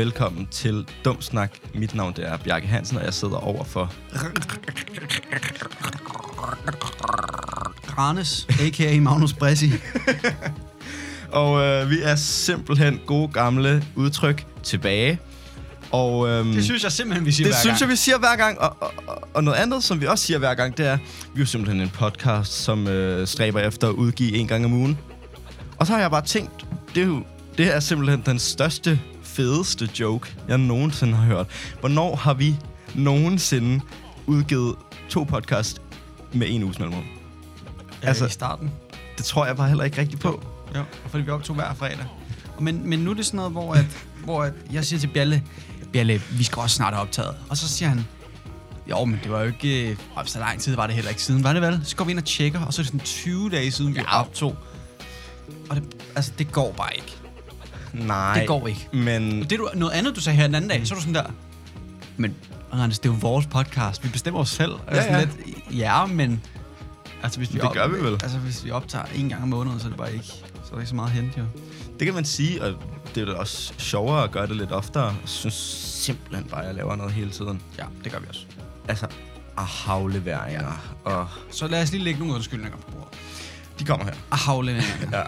Velkommen til Dum Snak. Mit navn det er Bjarke Hansen, og jeg sidder over for... Granes, a.k.a. Magnus Bressi. Og øh, vi er simpelthen gode gamle udtryk tilbage. Og, øhm, Det synes jeg simpelthen, vi siger det hver synes gang. jeg, vi siger hver gang. Og, og, og, og noget andet, som vi også siger hver gang, det er, vi er jo simpelthen en podcast, som øh, stræber efter at udgive en gang om ugen. Og så har jeg bare tænkt, det er jo det er simpelthen den største, fedeste joke, jeg nogensinde har hørt. Hvornår har vi nogensinde udgivet to podcast med en uges mellemrum? Ja, altså- i starten. Det tror jeg bare heller ikke rigtigt på. Jo, fordi vi optog hver fredag. Og Men, men nu er det sådan noget, hvor, at, hvor at jeg siger til Bjalle, Bjalle, vi skal også snart have optaget. Og så siger han, jo, men det var jo ikke... Øh, så lang tid var det heller ikke siden, var det vel? Så går vi ind og tjekker, og så er det sådan 20 dage siden, vi Ja. optog. Og det, altså, det går bare ikke. Nej. Det går ikke. Men Det er du, noget andet, du sagde her den anden dag, så er du sådan der, men Anders, det er jo vores podcast. Vi bestemmer os selv. Og er Ja, sådan Lidt, ja, men... Altså, hvis vi Det gør vi vel. Altså, hvis vi optager en gang om måneden, så er det bare ikke, så er der ikke så meget at hente, jo. det kan man sige, og det er da også sjovere at gøre det lidt oftere. Jeg synes simpelthen bare, at jeg laver noget hele tiden. Ja, det gør vi også. Altså, afleveringer, ja. og Så lad os lige lægge nogle undskyldninger på bordet. de kommer her. Afleveringer. Ja.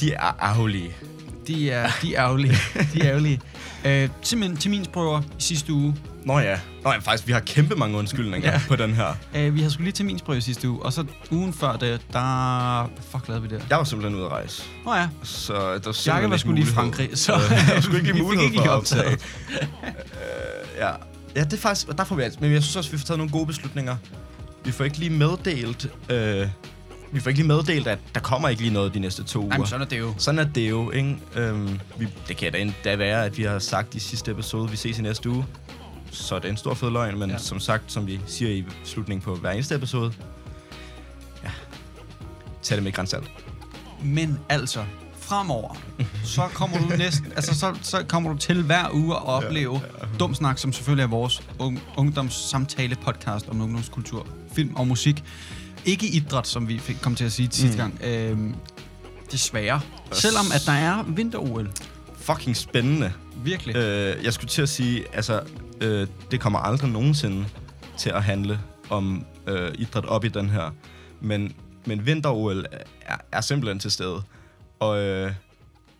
De er ærgerlige. De er, de er ærgerlige. De er ærgerlige. Øh, simpelthen til min prøver i sidste uge. Nå ja. Nå ja, faktisk, vi har kæmpe mange undskyldninger ja. På den her. Øh, vi havde skulle lige til min prøve i sidste uge, og så ugen før det, der... Hvad fuck lavede vi der? Jeg var simpelthen ude at rejse. Nå ja, Så der var Jakke simpelthen var sgu lige i. Frankrig, så der var sgu ikke lige mulighed ikke for at optage. Øh, ja. ja, det er faktisk... og Der får vi altså... Men jeg synes også, vi får taget nogle gode beslutninger. Vi får ikke lige meddelt... Øh, vi får ikke lige meddelt, at der kommer ikke lige noget de næste to uger. Nej, men sådan er det jo. Sådan er det jo, ikke? Øhm, vi, det kan da endda være, at vi har sagt i sidste episode, vi ses i næste uge. Så det er en stor fed løgn, men. Ja. som sagt, som vi siger i slutningen på hver eneste episode, ja, tag det med grænsalt. Men altså, fremover, så kommer du næsten, altså så, så kommer du til hver uge at opleve ja, ja. dum snak, som selvfølgelig er vores un- ungdomssamtale podcast om ungdomskultur, film og musik. Ikke idræt, som vi fik, kom til at sige sidste Mm. gang. Øhm, desværre. Selvom at der er vinter-OL. Fucking spændende. Virkelig. Øh, jeg skulle til at sige, altså, øh, det kommer aldrig nogensinde til at handle om øh, idræt op i den her. Men, men vinter-OL er, er simpelthen til stede. Og øh,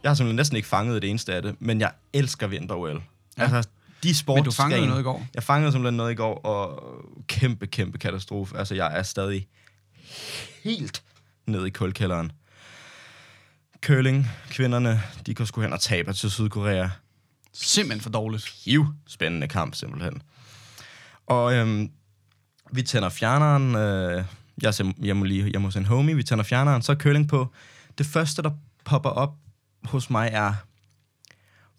jeg har simpelthen næsten ikke fanget det eneste af det, men jeg elsker vinter-OL. Ja. Altså, de sportsgrene... Men du fangede noget i går. Jeg fangede simpelthen noget i går, og kæmpe, kæmpe katastrofe. Altså, jeg er stadig helt nede i kulkælderen. Curling, kvinderne, de kan sgu hen og tabe til Sydkorea Simpelthen for dårligt. hiv spændende kamp, simpelthen. Og øhm, vi tænder fjerneren. Øh, jeg, er sim- jeg må lige hjemme hos en homie. Vi tænder fjerneren, så er curling på. Det første, der popper op hos mig, er,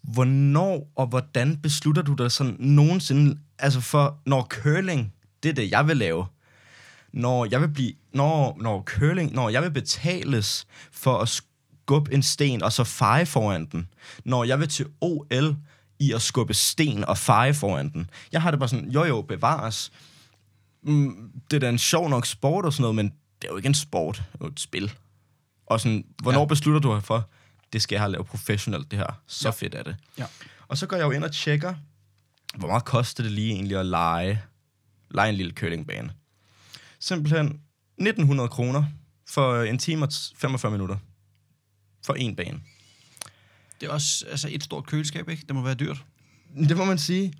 hvornår og hvordan beslutter du dig sådan nogensinde, altså for, når curling, det er det, jeg vil lave. Når jeg vil blive, når, når curling, når jeg vil betales for at skubbe en sten og så feje foran den. Når jeg vil til OL i at skubbe sten og feje foran den. Jeg har det bare sådan, jo jo, bevares. Mm, det er da en sjov nok sport og sådan noget, men det er jo ikke en sport, det er jo et spil. Og sådan, hvornår ja. Beslutter du for, det skal jeg have lavet professionelt, det her. Så. Ja. fedt er det. Ja. Og så går jeg jo ind og tjekker, hvor meget koster det lige egentlig at lege, lege en lille curlingbane. Simpelthen 1900 kroner for en time og 45 minutter. For en bane. Det er også altså, et stort køleskab, ikke? Det må være dyrt. Det må man sige.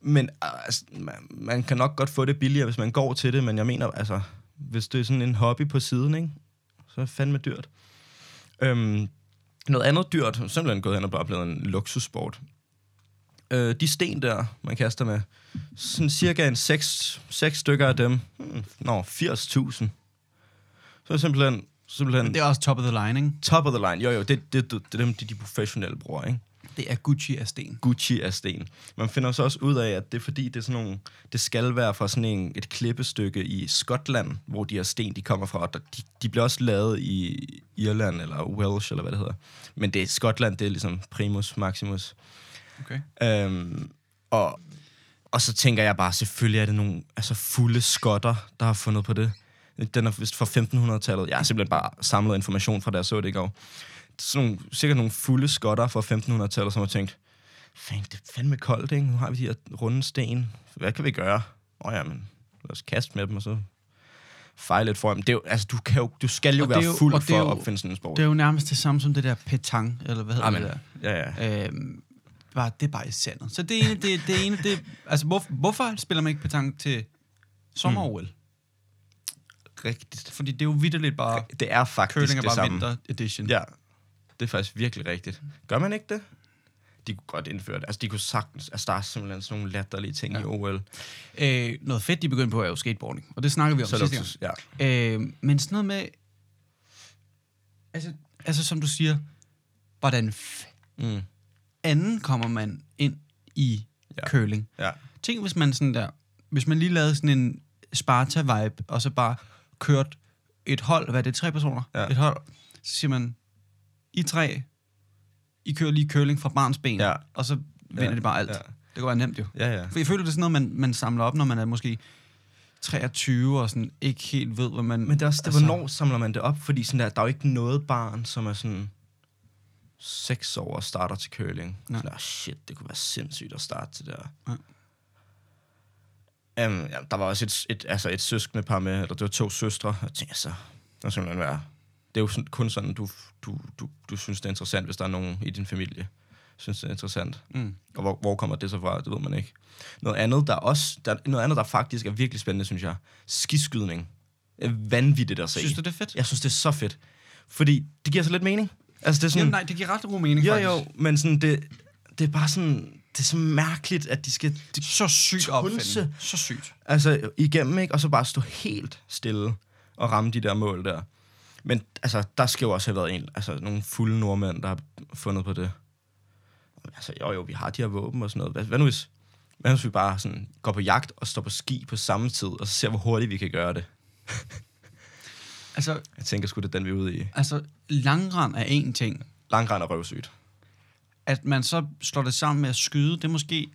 Men altså, man, man kan nok godt få det billigere, hvis man går til det, men jeg mener, altså, hvis det er sådan en hobby på siden, ikke? så er det fandme dyrt. Øhm, noget andet dyrt, simpelthen gået hen og bare blevet en luksussport. Øh, de sten der, man kaster med, sådan cirka en 6, 6 stykker af dem, hmm, nå, 80.000. Så er simpelthen, simpelthen Det er også top of the line, ikke? top of the line. Jo, jo, det, det, det, det er dem, de, de professionelle bruger, ikke? Det er Gucci af sten. Gucci af sten. Man finder så også ud af, at det er fordi, det er sådan nogle, det skal være fra sådan en, et klippestykke i Skotland, hvor de her sten, de kommer fra. Og der- De, de bliver også lavet i Irland, eller Welsh, eller hvad det hedder. Men det er Skotland, det er ligesom primus maximus. Okay. Øhm, og, og så tænker jeg bare, selvfølgelig er det nogle altså fulde skotter, der har fundet på det. Den er vist fra 1500-tallet. Jeg har simpelthen bare samlet information fra, da jeg så det i går. sådan nogle, sikkert nogle fulde skotter fra 1500-tallet, som har tænkt, fan, det er fandme koldt, ikke? Nu har vi de her runde sten. Hvad kan vi gøre? Åh oh, ja, men lad os kaste med dem, og så fejle lidt for dem. Det er jo, altså, du, kan jo, du skal jo Og være jo- fuld for er at jo- opfinde sådan en sport. Det er jo nærmest det samme som det der petang, eller hvad hedder Amen. det der? Ja, ja. Øhm, bare, det er bare i sandet. Så det ene, det, det ene, det, altså hvor, hvorfor spiller man ikke petang til sommer mm. Rigtigt. Fordi det er jo vidderligt bare, Det er faktisk curling er det bare samme. vinter edition. Ja, det er faktisk virkelig rigtigt. Gør man ikke det? De kunne godt indføre det. Altså, de kunne sagtens... Altså, der er simpelthen sådan nogle latterlige ting ja. I OL. Øh, noget fedt, de begyndte på, er jo skateboarding. Og det snakker vi om Så sidste luksus, gang. ja. Øh, men sådan noget med... Altså, altså som du siger, hvordan Mm. Anden kommer man ind i Ja. curling? Ja. Tænk, hvis man sådan der... Hvis man lige lavede sådan en Sparta-vibe, og så bare kørt et hold, hvad er det, tre personer? Ja. Et hold. Så siger man, I tre, I kører lige curling fra barns ben, Ja. og så vinder Ja. de bare alt. Ja. Det kan være nemt jo. Ja, ja. For jeg føler, det er sådan noget, man, man samler op, når man er måske 23 og sådan ikke helt ved, hvad man... Men det er også, det, altså, hvornår samler man det op? Fordi sådan der, der er jo ikke noget barn, som er sådan 6 år og starter til curling. Nej. Sådan, oh, shit, det kunne være sindssygt at starte til der. Ja. Um, ja, der var også et, et, altså et søskende par med, eller det var to søstre. Og jeg tænkte, så, der simpelthen være. Det er jo sådan, kun sådan, du, du, du, du synes, det er interessant, hvis der er nogen i din familie, synes, det er interessant. Mm. Og hvor, hvor kommer det så fra? Det ved man ikke. Noget andet, der også, der, noget andet, der faktisk er virkelig spændende, synes jeg. Skiskydning. Det er vanvittigt at se. Synes du, det er fedt? Jeg synes, det er så fedt. Fordi det giver så lidt mening. Altså, det er sådan... Jamen, nej, det giver ret god mening, jo, faktisk. jo, men sådan, det, det er bare sådan... Det er så mærkeligt, at de skal... De, Så sygt opfindende. Så sygt. altså, igennem, ikke? Og så bare stå helt stille og ramme de der mål der. Men altså, der skal jo også have været en, altså, nogle fulde nordmænd, der har fundet på det. Altså, jo, jo, vi har de her våben og sådan noget. Hvad, hvad nu hvis, hvad nu hvis vi bare sådan, går på jagt og står på ski på samme tid, og så ser, hvor hurtigt vi kan gøre det? Altså, Jeg tænker sgu, det er den, vi er ude i. altså, langrand er en ting. Langrand og røvsygt. At man så slår det sammen med at skyde, det er måske...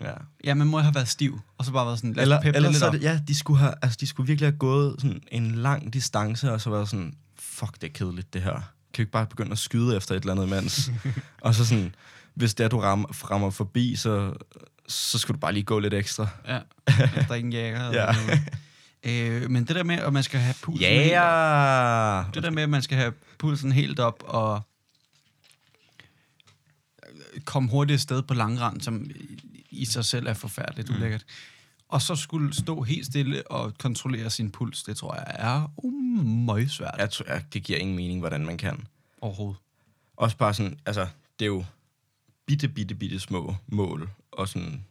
Ja. Ja, man må have været stiv, og så bare været sådan... Lad Eller, peppe eller lidt så er op. det, ja, de skulle, have, altså, de skulle virkelig have gået sådan en lang distance, og så været sådan, fuck, det er kedeligt, det her. Kan vi ikke bare begynde at skyde efter et eller andet imens? og så sådan, hvis det er, du rammer, rammer forbi, så, så skulle du bare lige gå lidt ekstra. Ja, der er ingen jæger. eller Ja. noget. Øh, men det der med, at man skal have pulsen Ja! helt Yeah. Det der med, at man skal have pulsen helt op og komme hurtigt afsted på langrand, som i sig selv er forfærdeligt Mm. ulækkert. Og så skulle stå helt stille og kontrollere sin puls, det tror jeg er um, meget svært Jeg tror, det giver ingen mening, hvordan man kan. overhovedet. Også bare sådan, altså, det er jo bitte, bitte, bitte små mål, og sådan,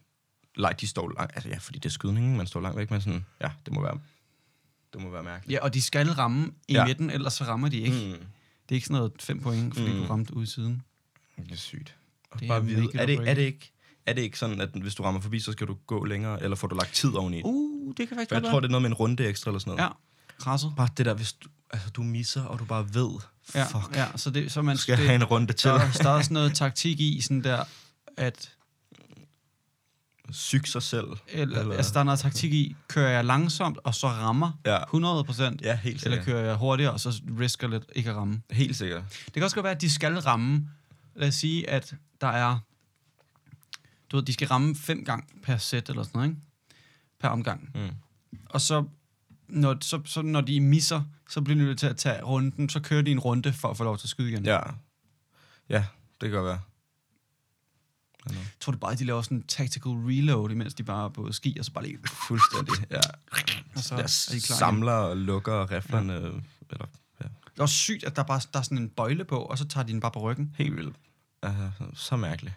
like, de står langt, altså ja, fordi det er skydningen, man står langt væk, men sådan, ja, det må være, det må være mærkeligt. Ja, og de skal ramme i Ja. ja. midten, ellers så rammer de ikke. Mm. Det er ikke sådan noget fem point, fordi Mm. du ramte ude i siden. Det er sygt. Og Det er bare at vide, er det, er, det ikke, er det ikke sådan, at hvis du rammer forbi, så skal du gå længere, eller får du lagt tid oveni? Uh, det kan faktisk For jeg tror, være. det er noget med en runde ekstra eller sådan noget. Ja, krasset. Bare det der, hvis du, altså, du misser, og du bare ved, Ja, fuck, ja, så, det, så man du skal det, have en runde til. der, er- der er også noget taktik i, sådan der, at Syg sig selv. eller, eller, altså, der er noget taktik i, kører jeg langsomt, og så rammer Ja. 100 procent, Ja, helt eller sikkert. kører jeg hurtigere, og så risker lidt ikke at ramme. Helt sikkert. Det kan også godt være, at de skal ramme, lad os sige, at der er, du ved, de skal ramme fem gange per sæt, eller sådan noget, ikke? Per omgang. Mm. Og så når, så, så når de misser, så bliver de nødt til at tage runden, så kører de en runde for at få lov til at skyde igen. Ja. Ja, det kan godt være. Jeg tror det bare, at de laver sådan en tactical reload, imens de bare er på ski, og så bare lige... Fuldstændig, ja. Og så er de klar samler og lukker riflerne. Ja. Eller, ja. Det er også sygt, at der bare der er sådan en bøjle på, og så tager de den bare på ryggen. Helt vildt. Altså, så mærkeligt.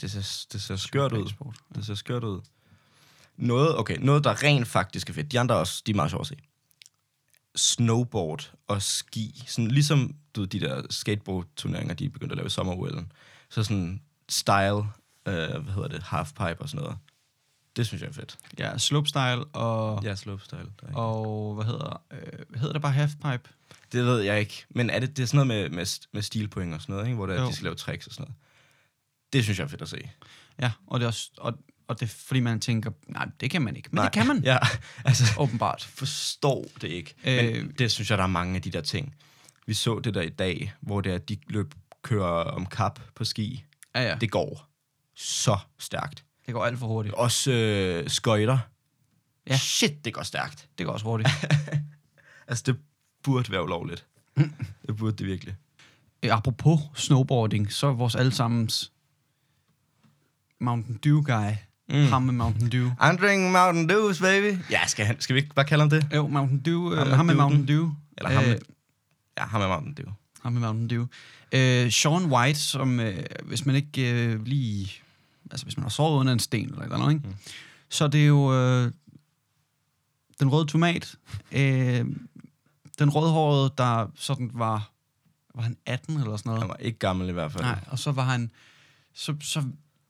Det ser, det ser skørt ud. Det ser skørt ud. Noget, okay, noget, der rent faktisk er fedt. De andre også, de er meget sjove at se. Snowboard og ski. Sådan, ligesom du de der skateboard-turneringer, de er begyndt at lave i sommer Så sådan style, øh, hvad hedder det, halfpipe og sådan noget. Det synes jeg er fedt. Ja, slopestyle og, ja. Slopestyle. Og hvad hedder, øh, hedder det bare halfpipe? Det ved jeg ikke. Men er det, det er sådan noget med, med, med stilpoint og sådan noget, ikke? hvor det er, de skal lave tricks og sådan noget. Det synes jeg er fedt at se. Ja, og det er også, og, og det er fordi man tænker, nej, det kan man ikke. Men Nej. det kan man, ja. Ja, altså, åbenbart. forstår det ikke. Øh. Men det synes jeg, der er mange af de der ting. vi så det der i dag, hvor det er, at de løb, kører om kap på ski. Ja, ja. Det går så stærkt. det går alt for hurtigt. Også øh, skøjter. Ja. Shit, det går stærkt. Det går også hurtigt. Altså, det burde være ulovligt. det burde det virkelig. Øh, Apropos snowboarding, så er vores allesammens Mountain Dew guy. Mm. Ham med Mountain Dew. I'm drinking Mountain Dews, baby. Ja, skal, han, skal vi ikke bare kalde ham det? Jo, Mountain Dew. Ham med, ham med. Mountain Dew. Eller ham med, Øh, ja, ham med Mountain Dew. Ham med Mountain Dew. Øh, Sean White, som øh, hvis man ikke øh, lige... Altså, hvis man har sovet under en sten eller eller andet, ikke? Mm. Så det er jo øh, den røde tomat. Øh, den rødhårede, der sådan var... Var han 18 eller sådan noget? Han var ikke gammel i hvert fald. Nej, og så var han... Så, så,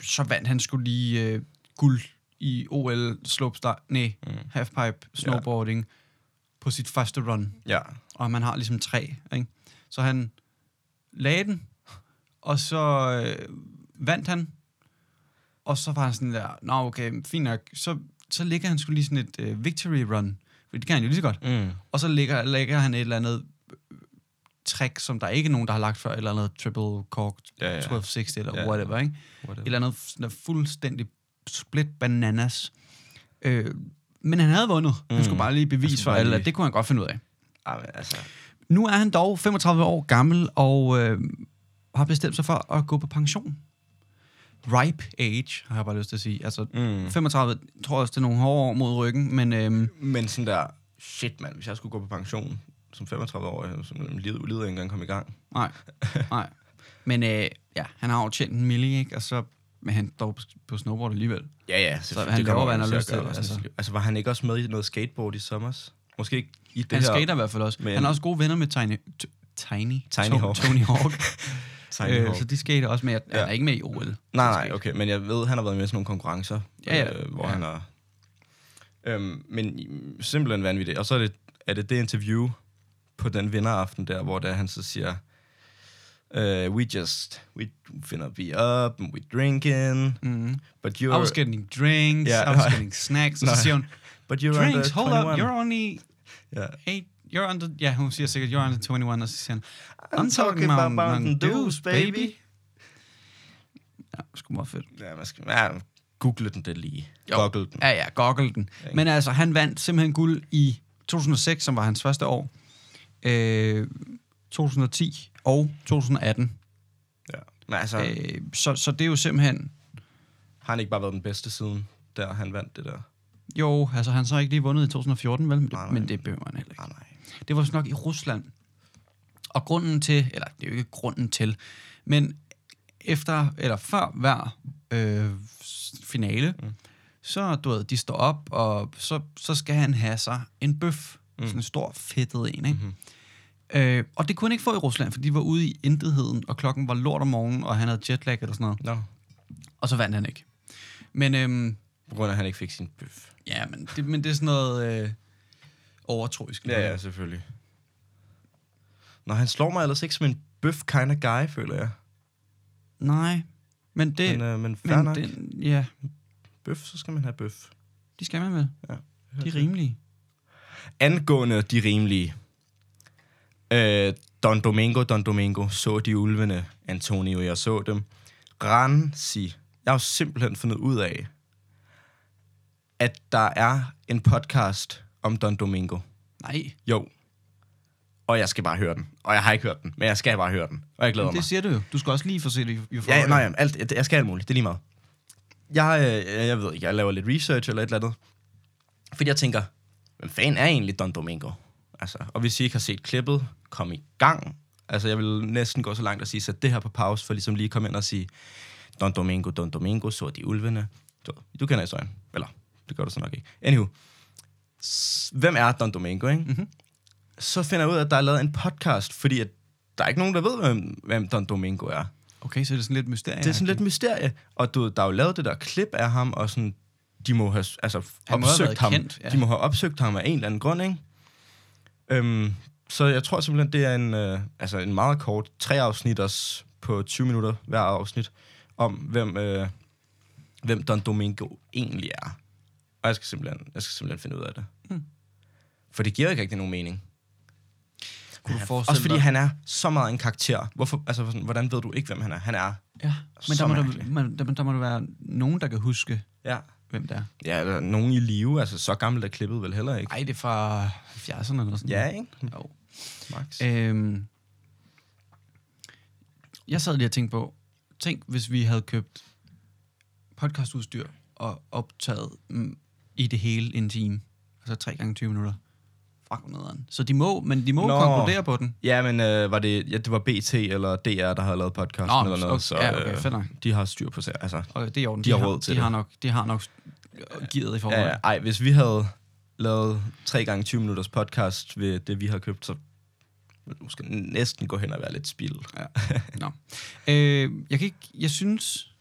så vandt han skulle lige øh, guld i OL slopestyle, nej, Mm. halfpipe snowboarding ja. på sit første run. Ja. Og man har ligesom tre, ikke? Så han lagde den, og så øh, vandt han, og så var han sådan der, nå okay, fint nok, så, så ligger han skulle lige sådan et øh, victory run, for det kan han jo lige så godt. Mm. Og så lægger, lægger han et eller andet øh, trick, som der ikke er nogen, der har lagt før, et eller andet triple cork, Ja, ja. 1260 eller Ja, ja. whatever, ikke? Et Whatever. eller andet sådan fuldstændig split bananas. Øh, men han havde vundet. Han Mm. skulle bare lige Han bevise for alle, at det kunne han godt finde ud af. Altså, Nu er han dog 35 år gammel og øh, har bestemt sig for at gå på pension. Ripe age, har jeg bare lyst til at sige. Altså, mm. 35, tror jeg også, det er nogle hårde år mod ryggen, men øhm, Men sådan der, shit mand, hvis jeg skulle gå på pension som 35 år, så ville livet, livet ikke engang komme i gang. nej, nej. Men øh, ja, han har jo tjent en milli, ikke? Og så men han dog på, snowboard alligevel. Ja, ja. Så han laver, hvad han har lyst til, Altså. altså. altså, var han ikke også med i noget skateboard i sommer? Måske ikke i det Han her skater i hvert fald også. Men- Han har også gode venner med Tiny, Tiny, Tiny Hawk. Tony Hawk. Tiny øh, Hawk. så de skater også med. Han Ja. er ikke med i OL. Nej, nej, okay. Men jeg ved, han har været med i sådan nogle konkurrencer, Ja, ja. Øh, hvor Ja. han har... Øhm, men i- simpelthen vanvittigt. Og så er det, er det det interview på den vinderaften der, hvor der han så siger, uh, we just, we finna be up, and we drinking, Mm. but I you're, was getting drinks, Ja, I was getting snacks. Nej. så siger hun, but you're drinks, under hold 21. up, you're only Ja. eight, you're under, ja, hun siger sikkert, you're under 21, og så siger han, I'm talking about Mountain Dews, baby. Ja, sgu meget fedt. Ja, man skal, ja, google den det lige. Jo. Google den. Ja, ja, goggle den. Men altså, han vandt simpelthen guld i 2006, som var hans første år, øh, 2010 og 2018. Ja. Men altså. Øh, så, så det er jo simpelthen... har han ikke bare været den bedste siden, der han vandt det der? Jo, altså han så ikke lige vundet i 2014, vel? Men, Nej, nej. men det behøver han heller ikke. Nej, nej. Det var vist nok i Rusland. Og grunden til, eller det er jo ikke grunden til, men efter, eller før hver øh, finale, mm. så du ved, de står op, og så, så skal han have sig en bøf. Mm. Sådan en stor, fedtet en, ikke? Mhm. Øh, og det kunne han ikke få i Rusland, for de var ude i intetheden, og klokken var lort om morgenen, og han havde jetlag eller sådan noget. Nå. Og så vandt han ikke. Men, øhm, På grund af, at han ikke fik sin bøf. ja, men det, men det er sådan noget øh, overtroisk. Ja, ja, selvfølgelig. Nå, han slår mig ellers ikke som en bøf kind of guy, føler jeg. Nej, men det... men, øh, men fair men nok. det, ja, Bøf, så skal man have bøf. de skal man vel. Ja. De er rimelige. Angående de rimelige. Øh, Don Domingo, Don Domingo, så de ulvene, Antonio, jeg så dem. Ransi. Jeg har jo simpelthen fundet ud af, at der er en podcast om Don Domingo. Nej, Jo. Og jeg skal bare høre den. Og jeg har ikke hørt den, men jeg skal bare høre den. Og jeg glæder men mig. det siger du jo. Du skal også lige få set det. Jo Ja, nej, alt, jeg skal alt muligt. Det er lige meget. Jeg, øh, jeg ved ikke, jeg laver lidt research eller et eller andet. Fordi jeg tænker, hvem fanden er egentlig Don Domingo? Altså, og hvis I ikke har set klippet, kom i gang. Altså, jeg vil næsten gå så langt og sige, sæt det her på pause, for ligesom lige komme ind og sige, Don Domingo, Don Domingo, så de ulvene. Du, du kender historien. Eller, det gør du så nok ikke. Anywho. Hvem er Don Domingo, ikke? Mhm. Så finder jeg ud af, at der er lavet en podcast, fordi at der er ikke nogen, der ved, hvem, hvem Don Domingo er. Okay, så er det sådan lidt mysterie. Det er sådan lidt mysterie. Og du, der er jo lavet det der klip af ham, og sådan, de må have altså, Han må have opsøgt været ham. kendt, ja. De må have opsøgt ham af en eller anden grund, ikke? Øhm, så jeg tror simpelthen, det er en, øh, altså en meget kort, tre afsnit også på 20 minutter hver afsnit, om hvem, øh, hvem Don Domingo egentlig er. Og jeg skal simpelthen, jeg skal simpelthen finde ud af det. Hmm. For det giver ikke rigtig nogen mening. Kunne du Også fordi dig? han er så meget en karakter. Hvorfor, altså, sådan, hvordan ved du ikke, hvem han er? Han er... Ja, men Så der må, der, mærkelig. man, der, der må der være nogen, der kan huske, Ja. hvem det er. Ja, eller nogen i live. Altså, så gammelt er klippet vel heller ikke. Ej, det er fra 70'erne eller sådan Ja, ikke? Jo. Max. Øhm, jeg sad lige og tænkte på, tænk hvis vi havde købt podcastudstyr og optaget mm, i det hele en time. Altså 3 gange 20 minutter. Fuck, hvor nederen. Så de må, men de må Nå. konkludere på den. Ja, men øh, var det, ja, det var BT eller DR, der havde lavet podcasten Nå, eller noget, okay. så Ja, okay, øh, nok. de har styr på sig. Altså, Og det er orden. De har råd til de det. Har nok, de har nok givet i forvejen. ja, ej, hvis vi havde lavet 3 gange 20 minutters podcast ved det, vi har købt, så ville måske næsten gå hen og være lidt spild. Ja. Nå. Øh, jeg kan ikke... Jeg synes...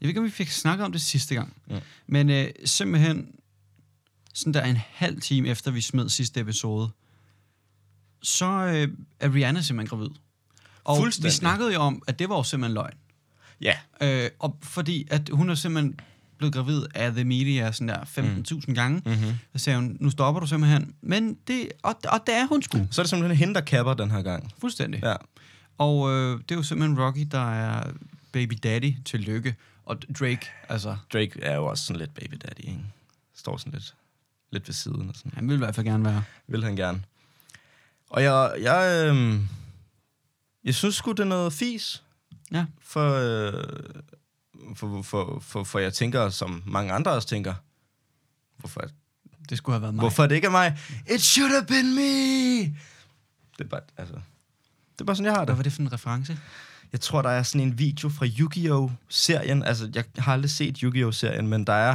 Jeg ved ikke, om vi fik snakket om det sidste gang. Mm. Men øh, simpelthen... Sådan der en halv time efter vi smed sidste episode, så øh, er Rihanna simpelthen gravid. Og vi snakkede jo om, at det var jo simpelthen løgn. Ja, Øh, og fordi at hun er simpelthen blevet gravid af The Media sådan der 15.000 gange. mm-hmm. Så sagde hun, nu stopper du simpelthen. Men det, og, og det er hun sgu. så er det simpelthen hende, der kapper den her gang. Fuldstændig. Ja. Og øh, det er jo simpelthen Rocky, der er baby daddy til lykke. Og Drake, altså, Drake er jo også sådan lidt baby daddy, ikke? Står sådan lidt, lidt ved siden og sådan. han vil i hvert fald gerne være. Vil han gerne. Og jeg, jeg, øh, jeg synes sgu, det er noget fis. Ja. For, øh, for, for, for, for jeg tænker, som mange andre også tænker, hvorfor, Det skulle have været mig. hvorfor det ikke er mig? It should have been me! Det er bare, altså, det er bare sådan, jeg har Hvad det. var det for en reference? Jeg tror, der er sådan en video fra Yu-Gi-Oh!-serien. Altså, jeg har aldrig set Yu-Gi-Oh!-serien, men der er...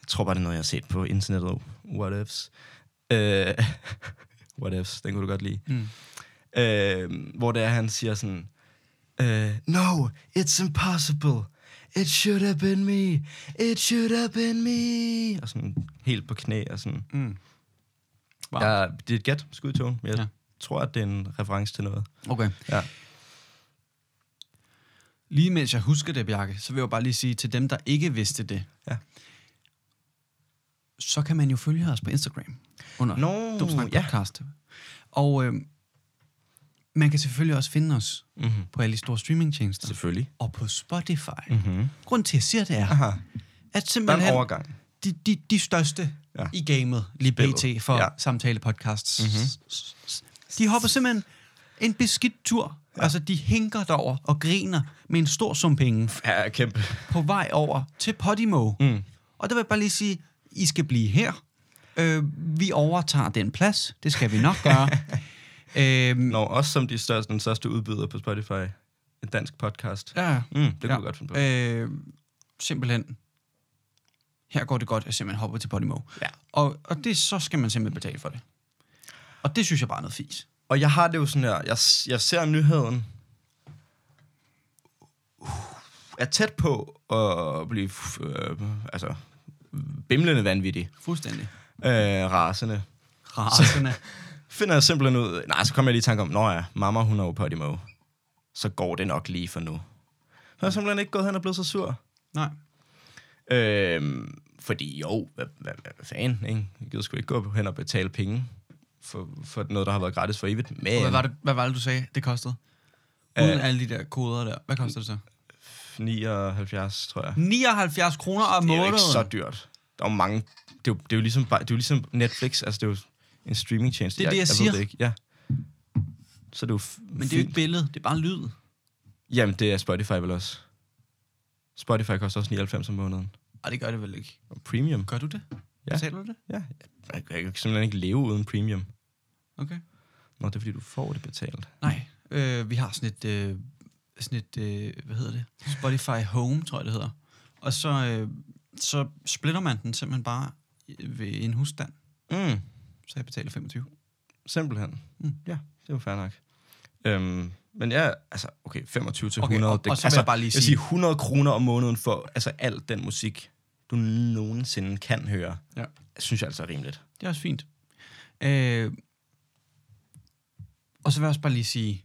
Jeg tror bare, det er noget, jeg har set på internettet. What ifs. Øh, what ifs, den kunne du godt lide. Mm. Øh, hvor det er, han siger sådan... Øh, no, it's impossible. It should have been me. It should have been me. Og sådan helt på knæ og sådan. Mm. Wow. Ja, det er et gæt, skud i togen. men Jeg ja. tror, at det er en reference til noget. Okay. Ja. Lige mens jeg husker det, Bjarke, så vil jeg bare lige sige til dem, der ikke vidste det. Ja. Så kan man jo følge os på Instagram. Under Nå, Dumsnak ja. Podcast. Og øh, man kan selvfølgelig også finde os Mm-hmm. på alle de store streamingtjenester. Selvfølgelig. Og på Spotify. Mm-hmm. Grunden til, at jeg siger det er, Aha. at Der er simpelthen... overgang. de, de, de største ja. Ja. i gamet, lige pt. for ja. Ja. samtale-podcasts. Mhm. De hopper simpelthen en beskidt tur. Ja. Altså, de hinker derover og griner med en stor sum penge Ja, kæmpe. på vej over til Podimo. Mm. Og der vil jeg bare lige sige, I skal blive her. Øh, vi overtager den plads. Det skal vi nok gøre. øh, Nå, også som de største, den største udbyder på Spotify. En dansk podcast. ja, Mm, det kunne ja. godt finde på. øh, simpelthen. Her går det godt, at simpelthen hopper til Podimo. Ja. Og, og det, så skal man simpelthen betale for det. Og det synes jeg bare er noget fis. Og jeg har det jo sådan her, jeg, jeg ser nyheden, er tæt på at blive øh, altså, bimlende vanvittig. Fuldstændig. Øh, rasende. Rasende. Finder jeg simpelthen ud, nej, så kommer jeg lige i tanke om, nå ja, mamma hun er jo Podimo. Så går det nok lige for nu. Så er simpelthen ikke gået hen og blevet så sur. Nej. Øhm, fordi jo, hvad, hvad, hvad, hvad fanden, ikke? Jeg gider sgu ikke gå hen og betale penge for, for noget, der har været gratis for evigt. Men Og hvad var, det, hvad var det, du sagde, det kostede? Uden Øh. alle de der koder der. Hvad koster det så? 79, tror jeg. 79 kroner om Det er jo måneden. ikke så dyrt. Der er jo mange... Det er jo, det er jo, ligesom, det er jo ligesom Netflix. Altså, det er jo en streamingtjeneste. Det er det, jeg jeg siger. Ved det ikke. Ja. Så det er jo f- Men det er jo ikke billede, det er bare lyd. Jamen, det er Spotify vel også. Spotify koster også 99 om måneden. Nej, det gør det vel ikke. Og premium. Gør du det? Ja. Betaler du det? Ja. Jeg kan simpelthen ikke leve uden premium. Okay. Nå, det er fordi, du får det betalt. Nej, øh, vi har sådan et, øh, sådan et øh, hvad hedder det? Spotify Home, tror jeg det hedder. Og så, øh, så splitter man den simpelthen bare ved en husstand. Mm. Så jeg betaler 25. Simpelthen. Mm. Ja, det er jo fair nok. Øhm, men ja, altså, okay, 25 til Okay, 100. og- det, og så altså, jeg bare lige sige- sige 100 kroner om måneden for altså, alt den musik, du nogensinde kan høre. Ja. Synes jeg altså er rimeligt. Det er også fint. Øh, og så vil jeg også bare lige sige,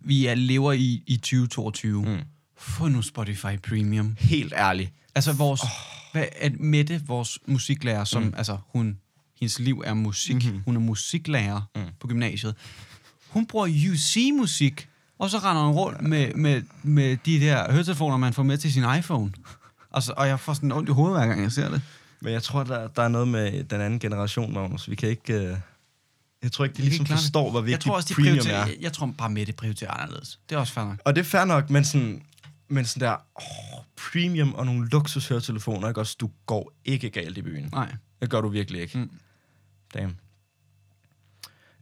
vi er, lever i, i 2022. Mm. Mm. Få nu Spotify Premium. Helt ærligt. Altså vores, oh. hvad, at Mette, vores musiklærer, som mm. altså hun hendes liv er musik. Mm-hmm. Hun er musiklærer mm. på gymnasiet. Hun bruger UC-musik, og så render hun rundt med, med, med de der høretelefoner, man får med til sin iPhone. Altså, og jeg får sådan ondt i hovedet, hver gang jeg ser det. Men jeg tror, der, der er noget med den anden generation, Magnus. Vi kan ikke... Uh... Jeg tror ikke, de ligesom klare det. forstår, hvor Jeg vigtigt tror også, de premium er. jeg, jeg tror bare med, det prioriterer anderledes. Det er også fair nok. Og det er fair nok, men sådan, men sådan der, åh, premium og nogle luksushøretelefoner, ikke også? Du går ikke galt i byen. Nej. Det gør du virkelig ikke. Mm. Damn.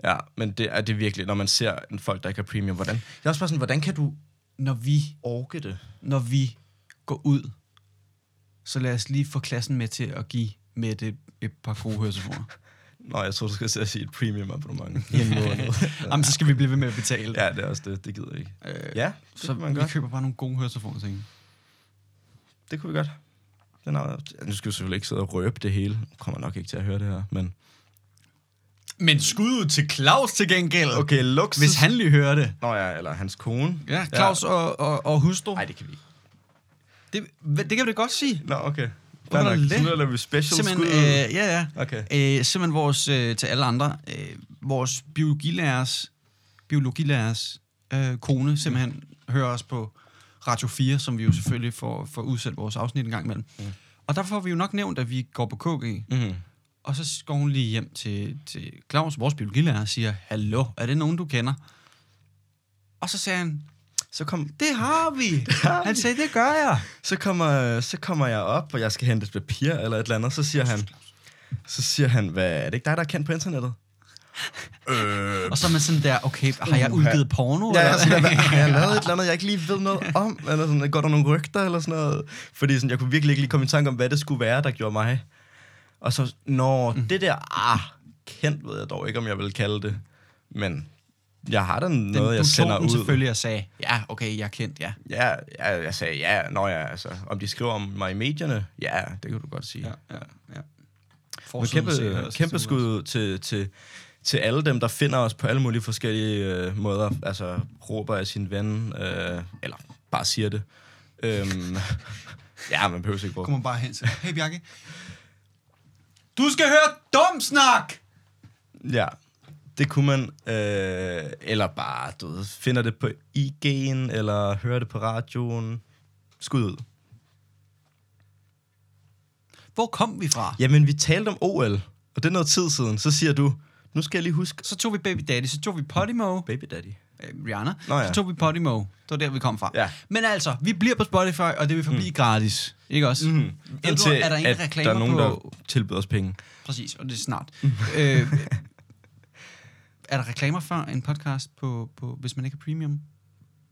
Ja, men det er det virkelig, når man ser en folk, der ikke har premium. Hvordan, det er også bare sådan, hvordan kan du Når vi, orke det? når vi går ud, så lad os lige få klassen med til at give med et, et par gode høretelefoner. Nå, jeg tror, du skal sige et premium abonnement i en måned. Jamen, så skal vi blive ved med at betale. ja, det er også det. Det gider jeg ikke. Øh, Ja, så man vi godt. køber bare nogle gode høretelefoner til. Det kunne vi godt. Den er, nu skal vi selvfølgelig ikke sidde og røbe det hele. Nu kommer nok ikke til at høre det her, men... Men skud ud til Claus til gengæld. Okay, luksus... Hvis han lige hører det. Nå ja, eller hans kone. Ja, Claus ja. Og, og, og hustru. Nej, det kan vi ikke. Det, det kan vi da godt sige. Nå, okay. Fair er det nu laver vi special Simpelthen, skud. øh, ja, ja. Okay. Øh, simpelthen vores, øh, til alle andre, øh, vores biologilærers, biologilærers øh, kone simpelthen hører os på Radio 4, som vi jo selvfølgelig får, får udsendt vores afsnit en gang imellem. Mm. Og der får vi jo nok nævnt, at vi går på KG, Mm-hmm. og så går hun lige hjem til, til Claus, vores biologilærer, og siger, Hallo, er det nogen, du kender? Og så sagde han, Så, kom, det har vi. har Han vi. sagde, det gør jeg. så, kommer, så kommer jeg op, og jeg skal hente et papir eller et eller andet. Så siger han, så siger han, hvad, er det ikke dig, der er kendt på internettet? øh, Og så er man sådan der, okay, har jeg udgivet porno? Ja, eller sådan, hvad? hvad, har jeg lavet et eller andet, jeg ikke lige ved noget om? Eller sådan, går der nogle rygter eller sådan noget? Fordi sådan, jeg kunne virkelig ikke lige komme i tanke om, hvad det skulle være, der gjorde mig. Og så, når mm. det der, ah, kendt ved jeg dog ikke, om jeg vil kalde det. Men jeg har da noget, Den, jeg sender ud. selvfølgelig og sagde, ja, okay, jeg er kendt, ja. Ja, ja, jeg sagde ja, når jeg, altså, om de skriver om mig i medierne, ja, det kan du godt sige. Ja, ja, ja. Men kæmpe, kæmpe skud til, til, til alle dem, der finder os på alle mulige forskellige øh, måder. Altså, råber af sin ven, øh, eller bare siger det. Øhm, ja, man behøver ikke råbe. Kommer bare hen til, hey Bjarke, du skal høre dum snak! Ja, det kunne man. Øh, eller bare, du ved, finder det på IG'en, eller hører det på radioen. Skud ud. Hvor kom vi fra? Jamen, vi talte om OL, og det er noget tid siden. Så siger du, nu skal jeg lige huske... Så tog vi Baby Daddy, så tog vi Podimo, Baby Daddy. øh, Rihanna, Nå ja. så tog vi Podimo. Det var der, vi kom fra. Ja. Men altså, vi bliver på Spotify, og det vil forblive mm. gratis. Ikke også? Mm. Du, er der ingen at reklamer der er nogen, på... der tilbyder os penge. Præcis, og det er snart. øh, er der reklamer for en podcast, på, på, hvis man ikke er premium?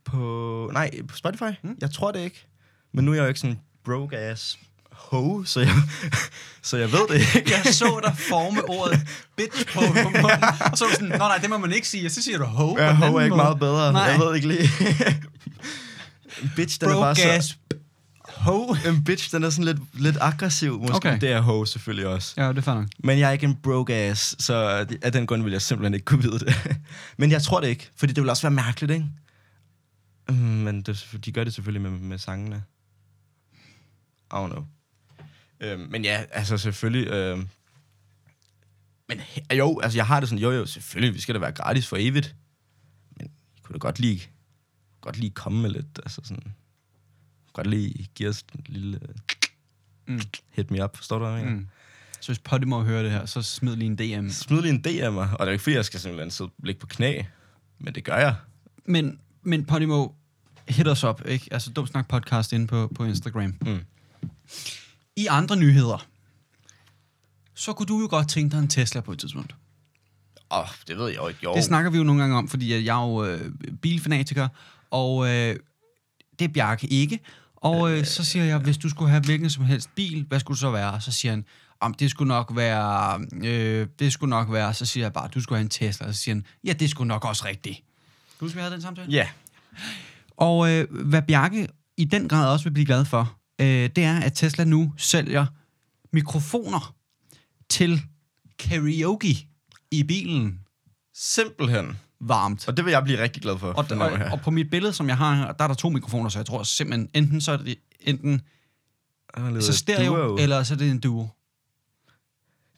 På, nej, på Spotify? Mm. Jeg tror det ikke. Men nu er jeg jo ikke sådan broke ass ho, så jeg, så jeg ved det ikke. Jeg så dig forme ordet bitch på, på munden, og så var sådan, nå nej, det må man ikke sige, og så siger du ho. den ho er ikke måde. meget bedre. Nej. Jeg ved ikke lige. bitch, den er bare Broke så... ass ho. En bitch, den er sådan lidt, lidt aggressiv. Måske Okay. det er ho selvfølgelig også. Ja, det er nok. Men jeg er ikke en broke ass, så af den grund vil jeg simpelthen ikke kunne vide det. Men jeg tror det ikke, fordi det vil også være mærkeligt, ikke? Mm, Men det, de gør det selvfølgelig med, med sangene. I don't know. Øhm, men ja, altså selvfølgelig... Øhm, men jo, altså jeg har det sådan, jo jo, selvfølgelig, vi skal da være gratis for evigt. Men I kunne da godt lige, godt lige komme med lidt, altså sådan... Godt lige give os en lille... Mm. Hit me up, forstår du, hvad jeg mener? Mm. Så hvis Podimo hører det her, så smid lige en DM. Smid lige en D af mig. Og det er ikke fordi, jeg skal simpelthen sidde og ligge på knæ. Men det gør jeg. Men, men Podimo, hit os op, ikke? Altså Dum Snak Podcast inde på, på Instagram. Mm. I andre nyheder, så kunne du jo godt tænke dig en Tesla på et tidspunkt. Åh, oh, det ved jeg jo ikke. Jo. Det snakker vi jo nogle gange om, fordi jeg er jo øh, bilfanatiker, og øh, det er Bjarke ikke. Og øh, så siger jeg, hvis du skulle have hvilken som helst bil, hvad skulle det så være? Så siger han, om det skulle nok være, øh, det skulle nok være, så siger jeg bare, du skulle have en Tesla. Så siger han, ja, det skulle nok også rigtigt. Kan du huske, vi havde den samtale? Ja. Og øh, hvad Bjarke i den grad også vil blive glad for, øh, det er, at Tesla nu sælger mikrofoner til karaoke i bilen Simpelthen. Varmt. Og det vil jeg blive rigtig glad for. Og, og, og på mit billede, som jeg har her, der er der to mikrofoner, så jeg tror simpelthen, enten så er det enten så stereo, duo. eller så er det en duo.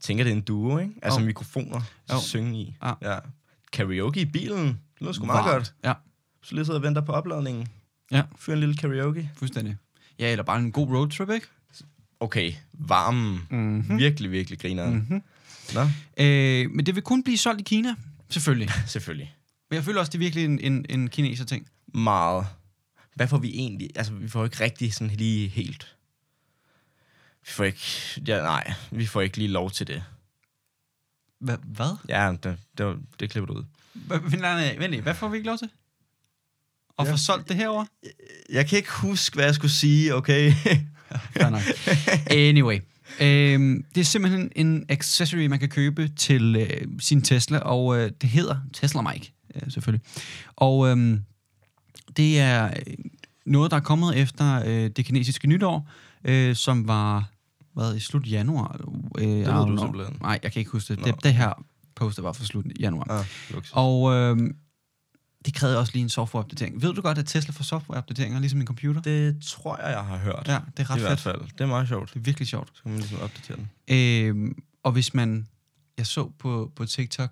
tænker, det er en duo, ikke? Altså Jo. mikrofoner at synge i. Ja. ja. Karaoke i bilen. Det lyder sgu meget godt. Ja, Så lige sidder og venter på opladningen. Ja. Fyr en lille karaoke. fuldstændig. Ja, eller bare en god roadtrip, ikke? Okay, varmen. Mm-hmm. Virkelig, virkelig grineren. Mm-hmm. Nå, Øh, men det vil kun blive solgt i Kina, selvfølgelig. selvfølgelig. Men jeg føler også, det er virkelig en, en, en kineser ting. Meget. Hvad får vi egentlig? Altså, vi får ikke rigtig sådan lige helt... Vi får ikke... Ja, nej, vi får ikke lige lov til det. Hva, hvad? Ja, det, det, det klipper du ud. Hva- nej, nej. Hvad får vi ikke lov til? Og Ja. få solgt det herover? Jeg kan ikke huske, hvad jeg skulle sige, okay? Fair nok. Anyway. Øhm, det er simpelthen en accessory, man kan købe til øh, sin Tesla, og øh, det hedder Tesla Mic, øh, selvfølgelig. Og øhm, det er øh, noget, der er kommet efter øh, det kinesiske nytår, øh, som var hvad, i slut januar. Øh, det ved du simpelthen. Nej, jeg kan ikke huske det. Det, det her poster var fra slut januar. ah, luksus. Og øh, det krævede også lige en softwareopdatering. Ved du godt, at Tesla får softwareopdateringer, ligesom en computer? Det tror jeg, jeg har hørt. Ja, det er ret I hvert fedt. fald. Det er meget sjovt. Det er virkelig sjovt. Så kan man ligesom opdatere den. Øhm, og hvis man... Jeg så på, på TikTok...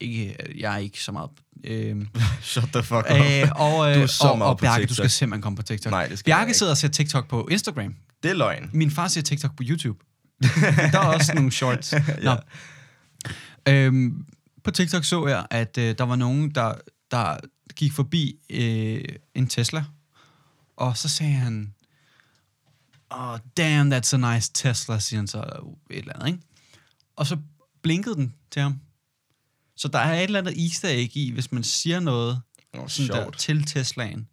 Ikke, jeg er ikke så meget... Øhm, Shut the fuck up. øh, og, øh, Du er så og, meget og på Bjarke, du TikTok. skal simpelthen komme på TikTok. Nej, det skal jeg Bjarke ikke. sidder og ser TikTok på Instagram. Det er løgn. Min far ser TikTok på YouTube. der er også nogle shorts. Nå. Ja. Øhm, på TikTok så jeg, at øh, der var nogen, der, der gik forbi øh, en Tesla, og så sagde han, oh, damn, that's a nice Tesla, siger han så et eller andet, ikke? Og så blinkede den til ham. Så der er et eller andet easter egg i, hvis man siger noget Nå, sådan der, til Teslaen.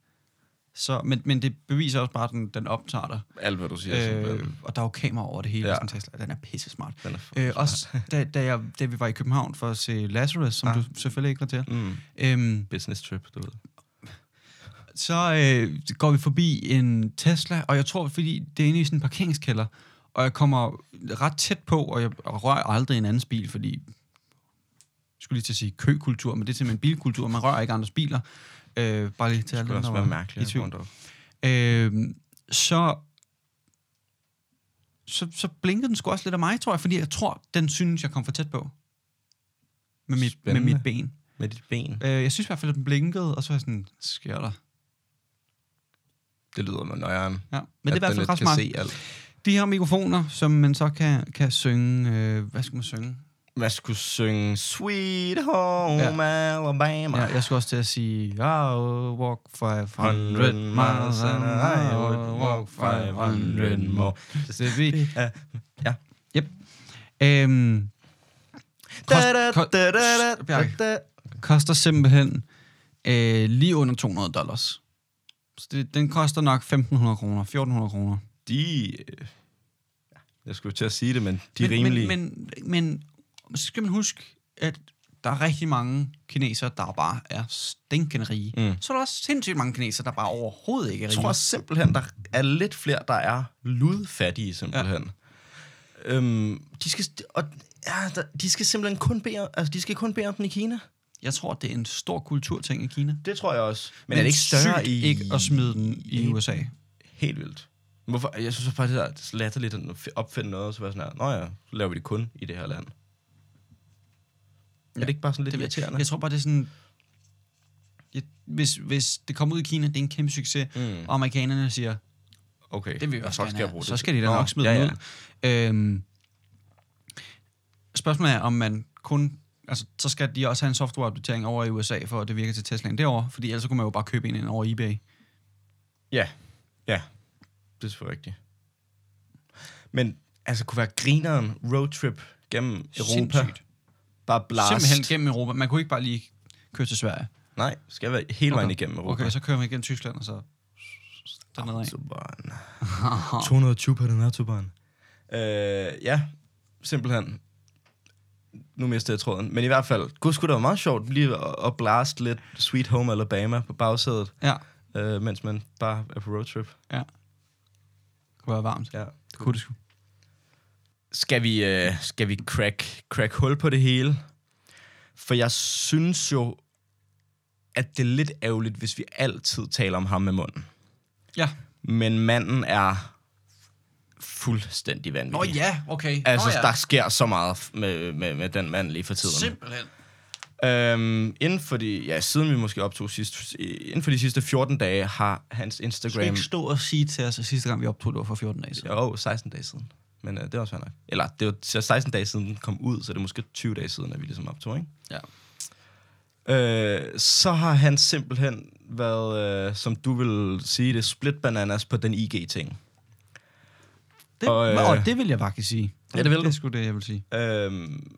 Så, men, men det beviser også bare, at den, den optager dig. Alt, hvad du siger. Øh, simpelthen. og der er jo kamera over det hele, Ja. sådan Tesla. Den er pisse smart. Den er Øh, også da, da, jeg, da vi var i København for at se Lazarus, som ah. du selvfølgelig ikke var til, Mm. øhm, Business trip, du ved. så øh, går vi forbi en Tesla, og jeg tror, fordi det er inde i sådan en parkeringskælder, og jeg kommer ret tæt på, og jeg rører aldrig en andens bil, fordi jeg skulle lige til at sige køkultur, men det er simpelthen bilkultur, man rører ikke andres biler. Øh, bare lige til alle dem, der var mærkeligt. i tvivl. Øh, så, så, så blinkede den sgu også lidt af mig, tror jeg, fordi jeg tror, den synes, jeg kom for tæt på. Med mit, med Spændende. mit ben. Med dit ben. Øh, jeg synes i hvert fald, at den blinkede, og så var jeg sådan, sker der? Det lyder med nøjeren. Ja. Men det er i hvert fald ret smart. se alt. De her mikrofoner, som man så kan, kan synge, øh, hvad skal man synge? Hvad skulle synge? Sweet home Ja. Alabama. Ja, jeg skulle også til at sige, I'll walk 500 100 miles and I will walk 500 more. Det vi. Ja. Yep. Øhm, kost, Da, da, ko, da, da, da, Bjarke. da. koster simpelthen øh, lige under 200 dollars. Så det, den koster nok 1.500 kroner, 1.400 kroner. De... øh, Jeg skulle til at sige det, men de er men, rimelige. Men, men, men så skal man huske, at der er rigtig mange kinesere, der bare er stinkende rige. Mm. Så er der også sindssygt mange kinesere, der bare overhovedet ikke er Jeg rige. tror simpelthen, der er lidt flere, der er ludfattige, simpelthen. Ja. Øhm, de, skal, og, ja, de skal simpelthen kun bede, altså, de skal kun bede om den i Kina. Jeg tror, det er en stor kulturting i Kina. Det tror jeg også. Men, er det ikke større i... ikke at smide den i USA? Helt vildt. Hvorfor? Jeg synes bare, det er latterligt at opfinde noget, og så være sådan her, nå ja, så laver vi det kun i det her land. Ja. Er det ikke bare sådan lidt Det, irriterende? jeg, jeg tror bare, det er sådan... Jeg, hvis, hvis det kommer ud i Kina, det er en kæmpe succes, Mm. og amerikanerne siger, Okay. det vil vi og også så skal jeg bruge det Så skal de da Nå, nok smide ja, ja. ud. Øhm, spørgsmålet er, om man kun... Altså, så skal de også have en softwareopdatering over i USA, for at det virker til Teslaen derovre, fordi ellers kunne man jo bare købe en ind over eBay. Ja, ja. Det er selvfølgelig rigtigt. Men altså, kunne være grineren roadtrip gennem Europa. Sindssygt. Bare blast. Simpelthen gennem Europa. Man kunne ikke bare lige køre til Sverige. Nej, skal være hele vejen igennem Europa. Okay, så kører man igennem Tyskland, og så dernede. Autobahn. 220 på den autobahn. Øh, ja, simpelthen. Nu mister jeg tråden. Men i hvert fald, gud skulle det være meget sjovt lige at, at blast lidt Sweet Home Alabama på bagsædet, Ja, øh, mens man bare er på roadtrip. ja. Det kunne være varmt. Ja. Det kunne det sgu. Skal vi, øh, skal vi crack, crack hul på det hele? For jeg synes jo, at det er lidt ærgerligt, hvis vi altid taler om ham med munden. Ja. Men manden er fuldstændig vanvittig. ja, okay. Altså, Nå, ja. der sker så meget med, med, med den mand lige for tiden. Simpelthen. Øhm, inden for de, ja, siden vi måske optog sidst, inden for de sidste 14 dage har hans Du skal Instagram... ikke stå og sige til os, at sidste gang vi optog, det var for 14 dage siden. Jo, 16 dage siden. Men øh, det var også fair nok. Eller, det var så 16 dage siden den kom ud, så det er måske 20 dage siden, at vi ligesom optog, ikke? Ja. Øh, så har han simpelthen været, øh, som du vil sige det, split bananas på den IG-ting. Det, Og, og, øh, øh, det vil jeg faktisk sige. Ja, det vil Det du. er sgu det, jeg vil sige. Øhm,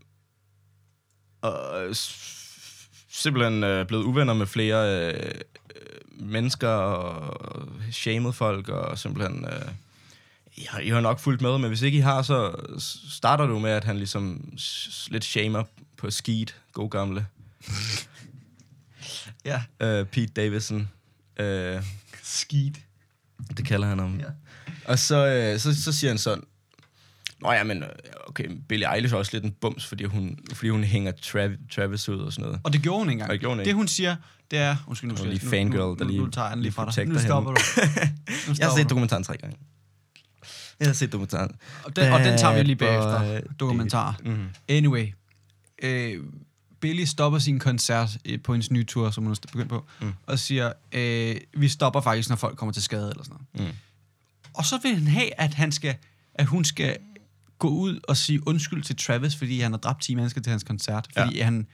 og s- simpelthen øh, blevet uvenner med flere øh, øh, mennesker og shamed folk, og simpelthen... Øh, I, har, I har nok fulgt med, men hvis ikke I har, så starter du med, at han ligesom lidt shamer på Skeet, god gamle. Ja. Øh, Pete Davidson. Øh, Skidt. det kalder han ham. Ja. Og så, øh, så, så siger han sådan, Nå ja, men øh, okay, Billie Eilish er også lidt en bums, fordi hun, fordi hun hænger Trav- Travis ud og sådan noget. Og det gjorde hun ikke engang. Og det gjorde hun ikke. Det hun siger, det er... Undskyld, nu, skal lige jeg- fangirl, nu, der nu, lige- nu tager jeg den lige lige fra dig. Nu stopper du. Nu Jeg har stopper set dokumentaren tre gange. Jeg har set dokumentaren. Og den, og den tager vi lige bagefter. Dokumentar. Mhm. Anyway. Øh, Billy stopper sin koncert øh, på hendes nye tur, som hun er begyndt på, Mm. og siger, øh, vi stopper faktisk, når folk kommer til skade, eller sådan noget. Mm. Og så vil han have, at, han skal, at hun skal gå ud og sige undskyld til Travis, fordi han har dræbt 10 mennesker til hans koncert, fordi ja. han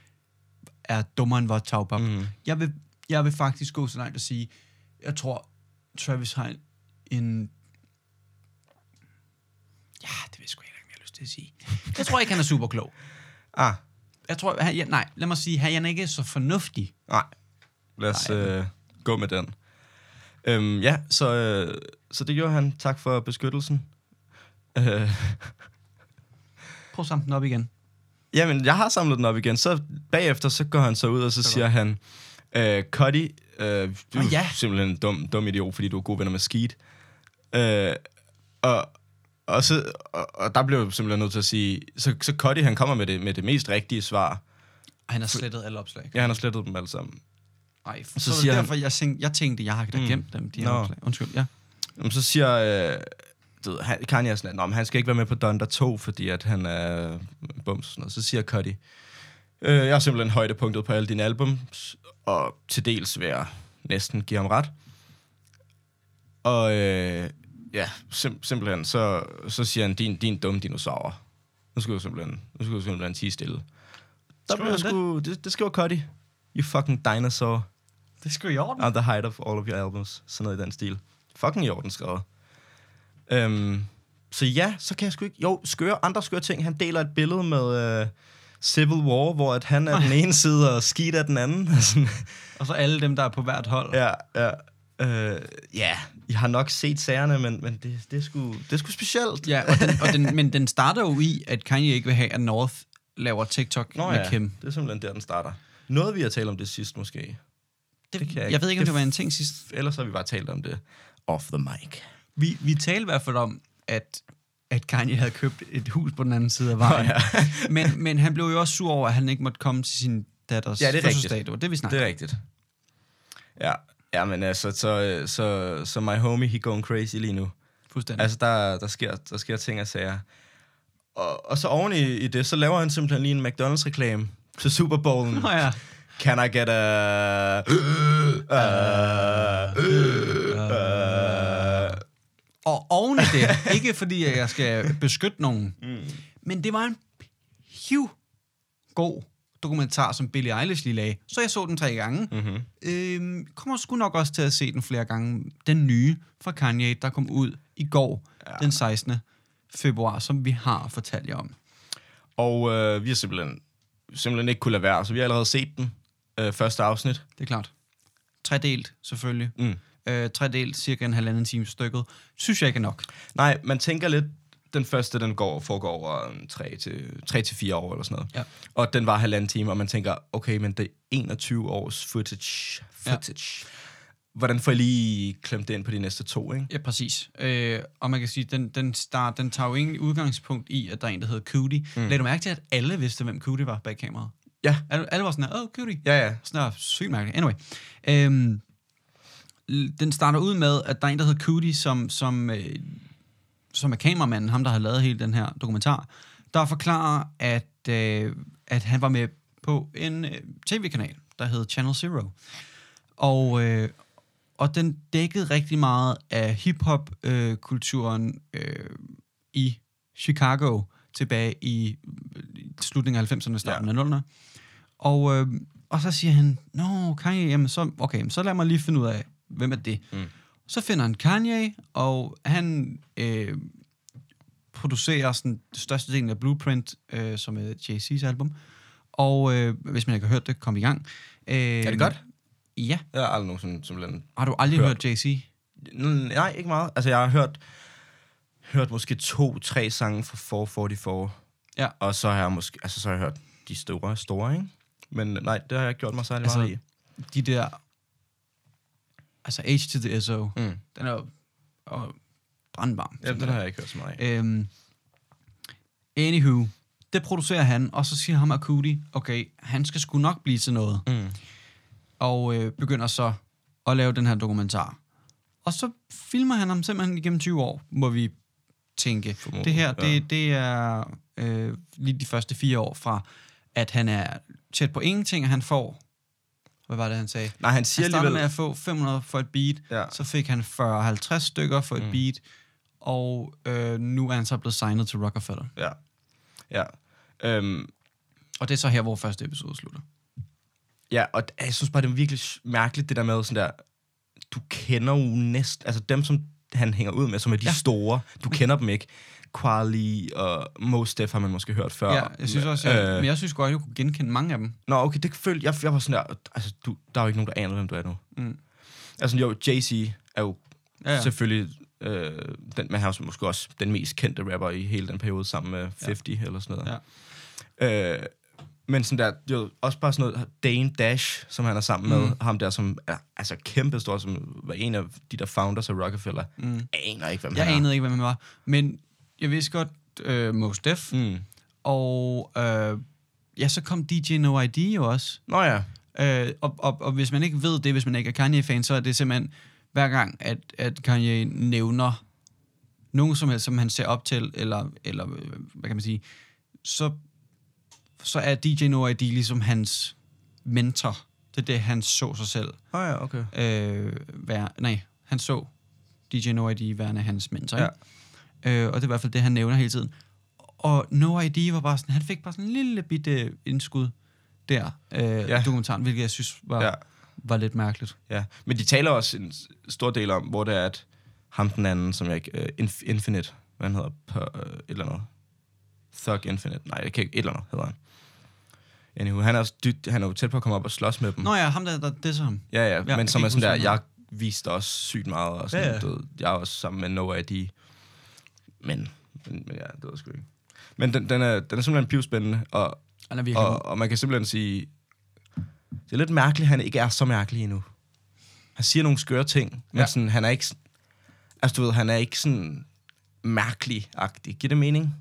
er dummere end vores tagbab. Mhm. Mm. Jeg, vil, jeg vil faktisk gå så langt at sige, jeg tror, Travis har en, en det ved jeg sgu ikke, jeg har lyst til at sige. Jeg tror ikke, han er super klog. Ah, Jeg tror, han, ja, nej, lad mig sige, han er ikke så fornuftig. nej. Lad os Nej. øh, gå med den. Øhm, ja, så, øh, så det gjorde han. Tak for beskyttelsen. Øh, Prøv at samle den op igen. Jamen, jeg har samlet den op igen. Så bagefter, så går han så ud, og så Så siger han, øh, Cuddy, øh, du er Nå, ja. simpelthen en dum, dum idiot, fordi du er gode venner med Skeet. Øh, og, og, så, og, og der blev jeg simpelthen nødt til at sige, så, så Cuddy, han kommer med det, med det mest rigtige svar. Han har slettet alle opslag. Ja, han har slettet dem alle sammen. Nej, Så så, siger han- derfor, jeg tænkte, jeg tænkte, jeg har da Mm. gemt dem, de her Nå. opslag. Undskyld, ja. Jamen, så siger øh, du han, Kanye er sådan, at "Nå, men han skal ikke være med på Donda 2, fordi at han er bums. og Sådan noget. Så siger Cuddy, øh, jeg har simpelthen højdepunktet på alle dine albums, og til dels vil jeg næsten give ham ret. Og øh, ja, sim- simpelthen, så, så siger han, din, din dumme dinosaur. Nu skal du simpelthen, nu skal du simpelthen tige stille. Der blev sgu, det, det skriver Cuddy. You fucking dinosaur. Det skal i orden. On the height of all of your albums. Sådan noget i den stil. Fucking i orden skrevet. Øhm, så ja, så kan jeg sgu ikke... Jo, skøre, andre skøre ting. Han deler et billede med uh, Civil War, hvor at han er den ene side, og Skeet er den anden. Og så alle dem, der er på hvert hold. ja, ja. Øh, ja, jeg har nok set sagerne, men, men det, det, er sgu, det er sgu specielt. Ja, og den, og den, men den starter jo i, at Kanye ikke vil have, at North laver TikTok Nå med ja, Kim. det er simpelthen der, den starter. Noget, vi har talt om det sidst, måske. Det, kan jeg jeg, ved ikke, om Det det var en ting sidst. Ellers har vi bare talt om det off the mic. Vi, vi talte i hvert fald om, at, at Kanye havde købt et hus på den anden side af vejen. Nå, ja. men, men han blev jo også sur over, at han ikke måtte komme til sin datters Ja, det er fødselsdag. Det var det, vi snakkede Det er rigtigt. Ja, ja men altså, så, så, så my homie, he going crazy lige nu. Fuldstændig. Altså, der, der, sker, der sker ting og sager. Og, og så oven i, i det, så laver han simpelthen lige en McDonald's-reklame til Super Bowlen. Nå ja. Can I get a... Uh, uh, Og oven i det, ikke fordi jeg skal beskytte nogen, mm. men det var en hiv god dokumentar, som Billie Eilish lige lagde. Så jeg så den tre gange. mm-hmm. Øhm, kommer sgu nok også til at se den flere gange. Den nye fra Kanye, der kom ud i går, Ja. den 16. februar, som vi har fortalt jer om. Og øh, vi har simpelthen, simpelthen ikke kunne lade være, så vi har allerede set den. Øh, første afsnit. Det er klart. Tredelt, selvfølgelig. Mm. Øh, tredelt, cirka en halvanden time stykket. Synes jeg ikke er nok. Nej, man tænker lidt, den første, den går, foregår over en 3 til, 3 til 4 år eller sådan noget. Ja. Og den var halvanden time, og man tænker, okay, men det er 21 års footage. footage. Ja. Hvordan får jeg lige klemt det ind på de næste to, ikke? Ja, præcis. Øh, og man kan sige, den, den, start, den tager jo egentlig udgangspunkt i, at der er en, der hedder Cootie. Mm. Lad du mærke til, at alle vidste, hvem Cootie var bag kameraet? Ja. Alle, alle var sådan her, åh, oh, Cootie. Ja, ja. Sådan der, sygt mærkeligt. Anyway. Øhm, den starter ud med, at der er en, der hedder Cootie, som, som, øh, som er kameramanden, ham der har lavet hele den her dokumentar, der forklarer, at, øh, at han var med på en øh, tv-kanal, der hed Channel Zero. Og, øh, og den dækkede rigtig meget af hip-hop-kulturen øh, i Chicago tilbage i øh, slutningen af 90'erne, starten ja. af 00'erne. Og, øh, og så siger han, Nå, Kanye, jamen så, okay, så lad mig lige finde ud af, hvem er det? Mm. Så finder han Kanye, og han øh, producerer sådan største del af Blueprint, øh, som er Jay-Z's album. Og øh, hvis man ikke har hørt det, kom i gang. Øh, Er det godt? Ja. Jeg har aldrig nogensinde simpelthen... Har du aldrig hørt, Hørt. Jay-Z? Nej, ikke meget. Altså, jeg har hørt, hørt måske to-tre sange fra 444. Ja. Og så har jeg måske... Altså, så har jeg hørt de store, store, ikke? Men nej, det har jeg ikke gjort mig særlig Altså, meget i. De der... Altså H to the SO, Mm. den er jo og brandvarm. Ja, den har jeg ikke hørt så meget af. Øhm, anywho, det producerer han, og så siger ham Akuti, okay, han skal sgu nok blive til noget. Mm. og øh, begynder så at lave den her dokumentar. Og så filmer han ham simpelthen igennem 20 år, må vi tænke. Formodet, det her, ja. det, det er øh, lige de første fire år fra, at han er tæt på ingenting, og han får... Hvad var det, han sagde? Nej, han siger Han startede med alligevel... at få 500 for et beat, Ja. så fik han 40-50 stykker for et Mm. beat, og øh, nu er han så blevet signet til Rockefeller. Ja. Ja. Øhm, Og det er så her, hvor første episode slutter. ja, og jeg synes bare, det er virkelig mærkeligt, det der med sådan der... Du kender jo næsten... Altså dem, som han hænger ud med, som er de ja. store, du kender dem ikke. Quali og Mos Def har man måske hørt før. Ja, jeg synes også, jeg, Øh, men jeg synes godt, jeg kunne genkende mange af dem. Nå, okay, det følte jeg, jeg var sådan der, altså, du, der er jo ikke nogen, der aner, hvem du er nu. Mm. Altså, jo, Jay-Z er jo Ja, ja. selvfølgelig, øh, den, er jo måske også den mest kendte rapper i hele den periode, sammen med 50 ja. eller sådan noget. Ja. Øh, men sådan der, jo, også bare sådan noget, Dane Dash, som han er sammen med, Mm. ham der, som er altså kæmpe stor, som var en af de der founders af Rockefeller. Mm. Jeg aner ikke, hvem Jeg han er. anede ikke, hvem han var. Men jeg vidste godt øh, Mos Def. Mm. Og øh, ja, så kom DJ No ID jo også. Nå ja, Øh, og, og, og hvis man ikke ved det, hvis man ikke er Kanye-fan, så er det simpelthen hver gang, at, at Kanye nævner nogen som helst, som han ser op til, eller, eller hvad kan man sige, så, så er DJ No ID ligesom hans mentor. Det er det, han så sig selv Nå ja, okay. øh, være, nej, han så DJ No ID værende hans mentor, ja. Øh, og det er i hvert fald det, han nævner hele tiden. Og No ID var bare sådan, han fik bare sådan en lille bitte indskud der øh, ja. I dokumentaren, hvilket jeg synes var, ja. Var lidt mærkeligt. Ja, men de taler også en stor del om, hvor det er, at ham den anden, som jeg ikke... Uh, Inf- Infinite, hvad han hedder, på, uh, et eller andet. Thug Infinite, nej, det kan ikke, et eller andet hedder han. Anywho, han er, også dybt, han er jo tæt på at komme op og slås med dem. Nå ja, ham der, der disser ham. ja, ja, Ja, men som er sådan der, jeg viste også sygt meget, og sådan, Ja, ja, ved, jeg er også sammen med No ID. Men, men, men ja, det ved jeg sgu ikke. Men den, den, er, den er simpelthen pivspændende, og, Han er virkelig og, og man kan simpelthen sige, det er lidt mærkeligt, at han ikke er så mærkelig endnu. Han siger nogle skøre ting, men Ja. ja. sådan, han er ikke... sådan- Altså, du ved, han er ikke sådan mærkelig-agtig. Giver det mening?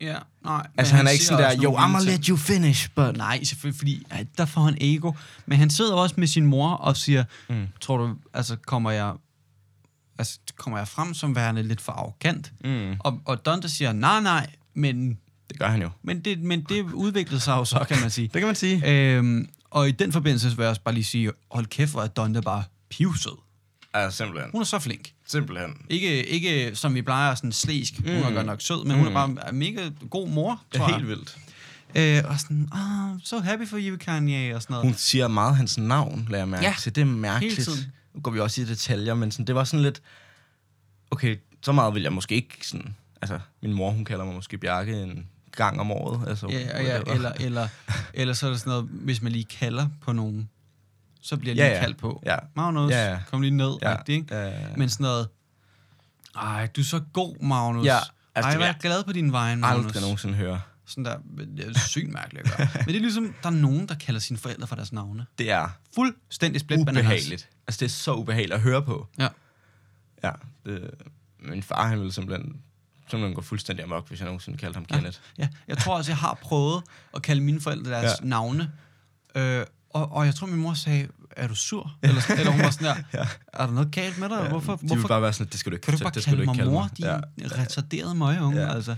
Ja, nej. Altså, men han er ikke sådan der, I'ma vilde let you finish, but... Nej, selvfølgelig, fordi ja, der får han ego. Men han sidder også med sin mor og siger, Mm. tror du, altså kommer jeg, altså, kommer jeg frem som værende lidt for arrogant? Mm. Og, og Donda siger, nej, nej, men, Det gør han jo. men, det, men det udviklede sig jo så, kan man sige. Det kan man sige. øhm, og i den forbindelse vil jeg også bare lige sige, hold kæft, hvor er Donda bare pivsød. Altså, simpelthen. Hun er så flink. Simpelthen. Ikke, ikke som vi plejer, sådan slæsk. Hun er Mm. godt nok sød, men hun er Mm. bare en mega god mor, tror jeg. helt vildt. Øh, og sådan, oh, so happy for you, Kanye, og sådan noget. Hun siger meget hans navn, lader jeg mærke Ja, til. Det er mærkeligt. hele tiden. Nu går vi også i detaljer, men sådan, det var sådan lidt... Okay, så meget vil jeg måske ikke sådan... Altså, min mor, hun kalder mig måske Bjarke en gang om året. Altså, Ja, ja, whatever. eller, eller, eller så er det sådan noget, hvis man lige kalder på nogen, så bliver lige Ja, ja. kaldt på. Ja. Magnus, Ja, ja. kom lige ned. Ja, Ja. Ikke? ja, ja, ja. Men sådan noget, ej, du er så god, Magnus. Ja, altså, ej, hvor er jeg glad på din vejen, Magnus. Aldrig nogensinde høre. Sådan der, det er sygt mærkeligt at gøre. Men det er ligesom, der er nogen, der kalder sine forældre for deres navne. Det er Fuldstændig split bananas. ubehageligt. Altså, det er så ubehageligt at høre på. Ja. Ja, det, min far, han ville simpelthen, simpelthen gå fuldstændig amok, hvis jeg nogensinde kaldte ham Ja. Kenneth. Ja, jeg tror også, jeg har prøvet at kalde mine forældre deres ja. Navne. Øh, og, og jeg tror, min mor sagde, er du sur? Eller, eller hun var sådan der, Ja. er der noget galt med dig? Ja, Hvorfor, de hvorfor bare være sådan, det skal du ikke, kan du bare det skal kalde du ikke mig mor, mig. din ja. retarderede møgeunge? Ja. Altså.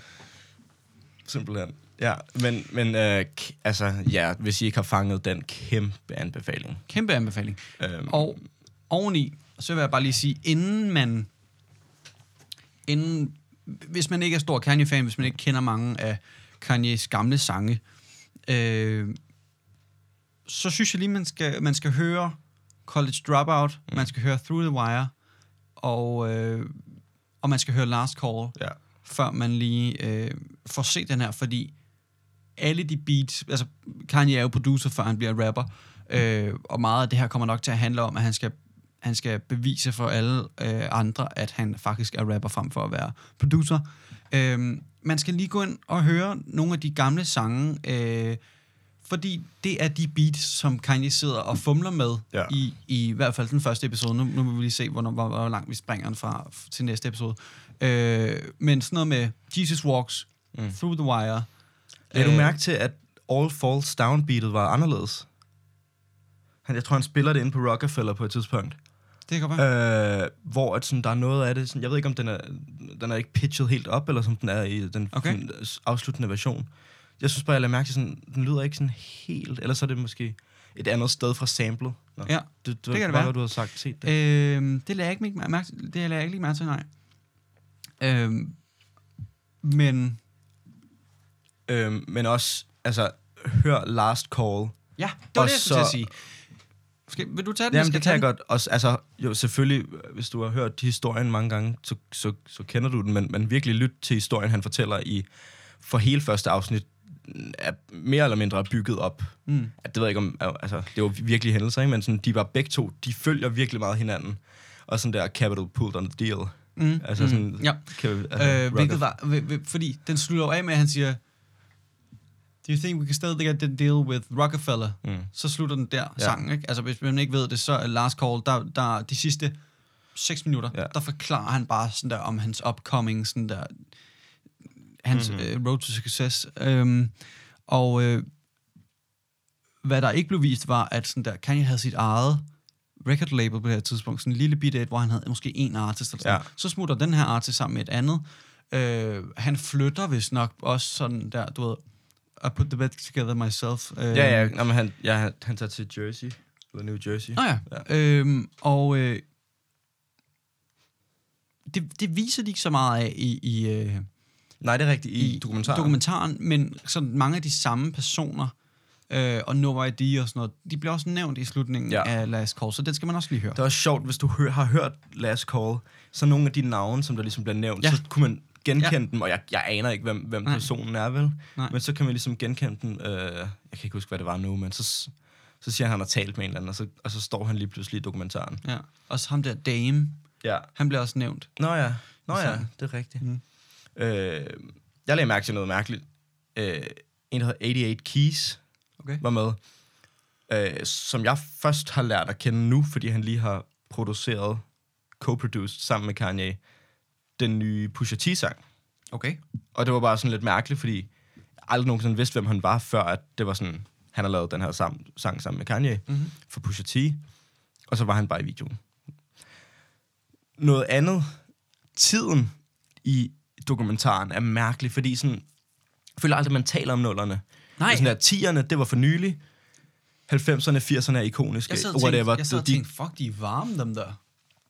Simpelthen. Ja, men, men øh, altså, ja, hvis I ikke har fanget den kæmpe anbefaling. Kæmpe anbefaling. Øhm, Og oveni, så vil jeg bare lige sige, inden man... Inden, hvis man ikke er stor Kanye-fan, hvis man ikke kender mange af Kanyes gamle sange, øh, så synes jeg lige, man skal, man skal høre College Dropout, mm. man skal høre Through the Wire, og, øh, og man skal høre Last Call, ja før man lige øh, får set den her, fordi alle de beats, altså Kanye er jo producer, før han bliver rapper, øh, og meget af det her kommer nok til at handle om, at han skal, han skal bevise for alle øh, andre, at han faktisk er rapper frem for at være producer. Øh, man skal lige gå ind og høre nogle af de gamle sange, øh, fordi det er de beats, som Kanye sidder og fumler med Ja. i, i hvert fald den første episode. Nu, nu vil vi lige se, hvornår, hvor, hvor langt vi springer den fra til næste episode. Øh, men sådan noget med Jesus Walks, mm. Through the Wire. Lad du øh, mærke til, at All Falls Down beatet var anderledes? Han, jeg tror, han spiller det inde på Rockefeller på et tidspunkt. Det kan være. Øh, hvor at sådan, der er noget af det, sådan, jeg ved ikke, om den er, den er ikke pitchet helt op, eller som den er i den Okay. sådan, afsluttende version. Jeg synes bare, jeg lader mærke til, sådan, den lyder ikke sådan helt, eller så er det måske et andet sted fra samlet. Nå, Ja, det, det, det kan det var, være. hvad du har sagt. Set det. Øh, det lader jeg ikke mærke, mærke det lader jeg ikke lige mærke til, nej. Øh, men Øhm, men også, altså, hør Last Call. ja, det var Og det, jeg skulle til at så- sige. Skal, vil du tage den? Jamen, det kan jeg godt. Også, altså, jo, selvfølgelig, hvis du har hørt historien mange gange, så, så, så kender du den, men, men virkelig lyt til historien, han fortæller i, for hele første afsnit, er mere eller mindre bygget op. Mm. At det ved jeg ikke om, altså, det var virkelig hændelser, ikke? men sådan, de var begge to, de følger virkelig meget hinanden. Og sådan der capital pulled on the deal. Mm. Altså sådan, Ja. Kan, altså, Øh, hvilket var, fordi den slutter af med, at han siger, Do you think we can still get the deal with Rockefeller? Mm. Så slutter den der Ja. ja. sang, ikke? Altså, hvis man ikke ved det, så er Last Call, der, der de sidste 6 minutter, ja. der forklarer han bare sådan der om hans upcoming, sådan der, hans Mhm. mm-hmm. uh, road to success. Um, og øh, hvad der ikke blev vist, var, at sådan der, Kanye havde sit eget record label på det her tidspunkt, sådan en lille bit et, hvor han havde måske en artist, eller sådan. Ja. så smutter den her artist sammen med et andet. Øh, han flytter vist nok også sådan der, du ved, I put the bed together myself. Øh, Ja, ja, nå, men han, ja, han, han tager til Jersey, eller New Jersey. Nå ja. ja. Øhm, og øh, det, det viser de ikke så meget af i, i, øh, Nej, det er rigtigt, i, i dokumentaren. dokumentaren, men sådan mange af de samme personer, øh, og No ID og sådan noget, de bliver også nævnt i slutningen Ja. ja. af Last Call, så den skal man også lige høre. Det er også sjovt, hvis du hø- har hørt Last Call, så nogle af de navne, som der ligesom bliver nævnt, ja. Ja. så kunne man genkende ja. dem, og jeg, jeg aner ikke, hvem, hvem Nej. personen er, vel? Nej. Men så kan man ligesom genkende den. Øh, jeg kan ikke huske, hvad det var nu, men så, så siger han, at han har talt med en eller anden, og så, og så står han lige pludselig i dokumentaren. Ja. Også ham der Dame, Ja. han bliver også nævnt. Nå ja, Nå ja, Så- det er rigtigt. Mm. Øh, jeg lagde mærke til noget mærkeligt. Øh, en, der hedder 88 Keys, Okay. var med. Øh, som jeg først har lært at kende nu, fordi han lige har produceret, co-produced sammen med Kanye, den nye Pusha T-sang. Okay. Og det var bare sådan lidt mærkeligt, fordi jeg aldrig nogensinde vidste, hvem han var, før at det var sådan, han har lavet den her sam- sang sammen med Kanye Mm-hmm. for Pusha T, og så var han bare i videoen. Noget andet, tiden i dokumentaren er mærkelig, fordi sådan, jeg føler aldrig, man taler om nullerne. Nej. Det Sådan der, tierne, det var for nylig. 90'erne, 80'erne er ikoniske. Jeg sad og whatever. tænkte, jeg sad og tænkte, fuck, de er varme, dem der. er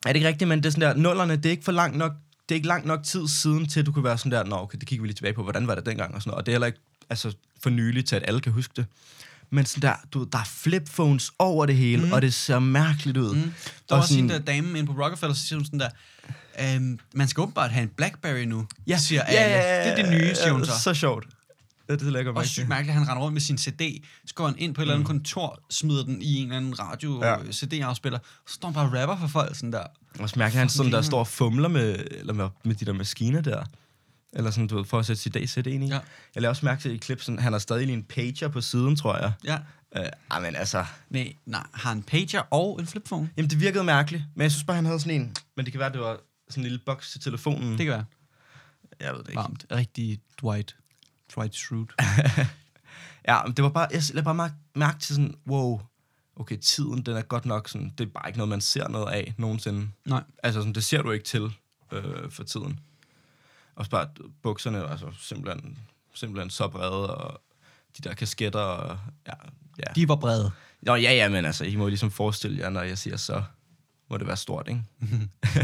det ikke rigtigt, men det er sådan der, nullerne, det er ikke for langt nok, det er ikke langt nok tid siden til, at du kunne være sådan der, nå, okay, det kigger vi lige tilbage på, hvordan var det dengang og sådan noget. Og det er heller ikke altså, for nyligt til, at alle kan huske det. Men sådan der, du, der er flipphones over det hele, mm. og det ser mærkeligt ud. Mm. Der var Og også sådan- en der dame inde på Rockefeller, så siger hun sådan der, øhm, man skal åbenbart have en Blackberry nu, Ja, siger alle. Det er det nye, siger hun så. Så sjovt. Ja, det lægger Og sygt mærkeligt, at han render rundt med sin CD, så går han ind på et eller andet kontor, smider den i en eller anden radio Mm. Ja. ja. CD-afspiller, så står han bare og rapper for folk sådan der. Også mærke, at han sådan der står og fumler med, eller med, med de der maskiner der. Eller sådan, du ved, for at sætte sit CD ind i. Ja. Jeg lader også mærke til i klip, sådan, han har stadig lige en pager på siden, tror jeg. Ja. Øh, ej, men altså... Nej, nej, har en pager og en flipphone. Jamen, det virkede mærkeligt. Men jeg synes bare, han havde sådan en... Men det kan være, det var sådan en lille boks til telefonen. Det kan være jeg ved det ikke. varmt. Rigtig Dwight. Dwight Schrute. Ja, men det var bare... Jeg lagde bare mærke, mærke til sådan, wow... okay, tiden, den er godt nok sådan, det er bare ikke noget, man ser noget af nogensinde. Nej. Altså, sådan, det ser du ikke til øh, for tiden. Og bare bukserne er altså simpelthen, simpelthen så brede, og de der kasketter, og ja, ja. De var brede. Nå, ja, ja, men altså, I må ligesom forestille jer, når jeg siger så, må det være stort, ikke?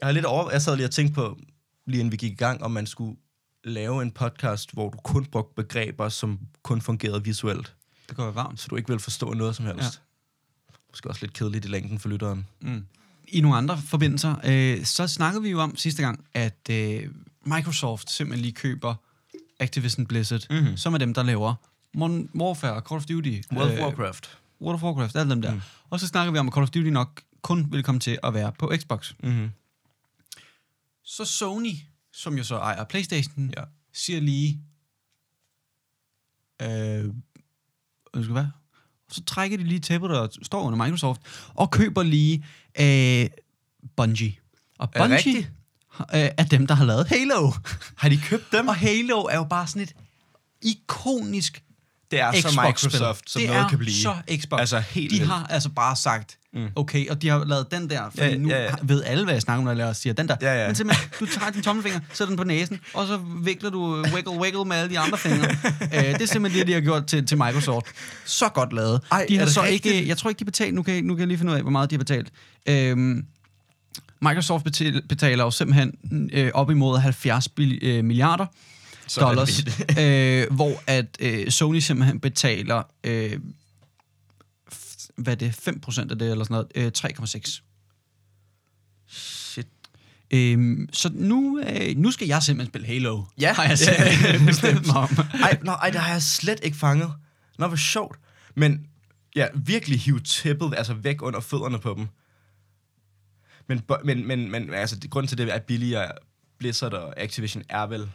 jeg har lidt over, jeg sad lige og tænkte på, lige inden vi gik i gang, om man skulle lave en podcast, hvor du kun brugte begreber, som kun fungerede visuelt, Det går være varmt. så du ikke vil forstå noget som helst. Ja. Måske også lidt kedeligt i længden for lytteren. Mm. I nogle andre forbindelser, øh, så snakkede vi jo om sidste gang, at øh, Microsoft simpelthen lige køber Activision Blizzard, Mhm. mm-hmm. som er dem, der laver Modern Warfare, Call of Duty, World of øh, Warcraft. World of Warcraft, alle dem der. Mm. Og så snakker vi om, at Call of Duty nok kun vil komme til at være på Xbox. Mm-hmm. Så Sony, som jo så ejer PlayStation, Ja. siger lige... Øh, hvad skal hvad? Så trækker de lige tæppet, der står under Microsoft, og køber lige øh, Bungie. Og Er Bungie rigtigt? øh, er dem, der har lavet Halo. Har de købt dem? og Halo er jo bare sådan et ikonisk Det er så Xbox-spil. Microsoft, som det noget kan blive. så Xbox. Altså, helt de vildt. har altså bare sagt, mm. okay, og de har lavet den der, fordi Ja, nu ja, ja. ved alle, hvad jeg snakker om, når jeg siger den der. Ja, ja. Men simpelthen, du tager din tommelfinger, sætter den på næsen, og så vikler du wiggle wiggle med alle de andre fingre. øh, det er simpelthen det, de har gjort til, til Microsoft. Så godt lavet. Ej, de har så rigtigt? ikke, jeg tror ikke, de betaler, nu kan, jeg- nu kan jeg lige finde ud af, hvor meget de har betalt. Øhm, Microsoft betal, betaler jo simpelthen øh, op imod 70 bil, øh, milliarder Dollars, øh, hvor at øh, Sony simpelthen betaler, øh, f- hvad er det, 5% af det, eller sådan noget, øh, 3,6. Shit. Øhm, så nu, øh, nu skal jeg simpelthen spille Halo. Ja. har jeg simpelthen bestemt mig om. Ej, nå, ej, det har jeg slet ikke fanget. Nå, hvor sjovt. Men ja, virkelig hive tippet altså væk under fødderne på dem. Men, men, men, men altså, det, grunden til det er billigere, Blizzard og Activision er vel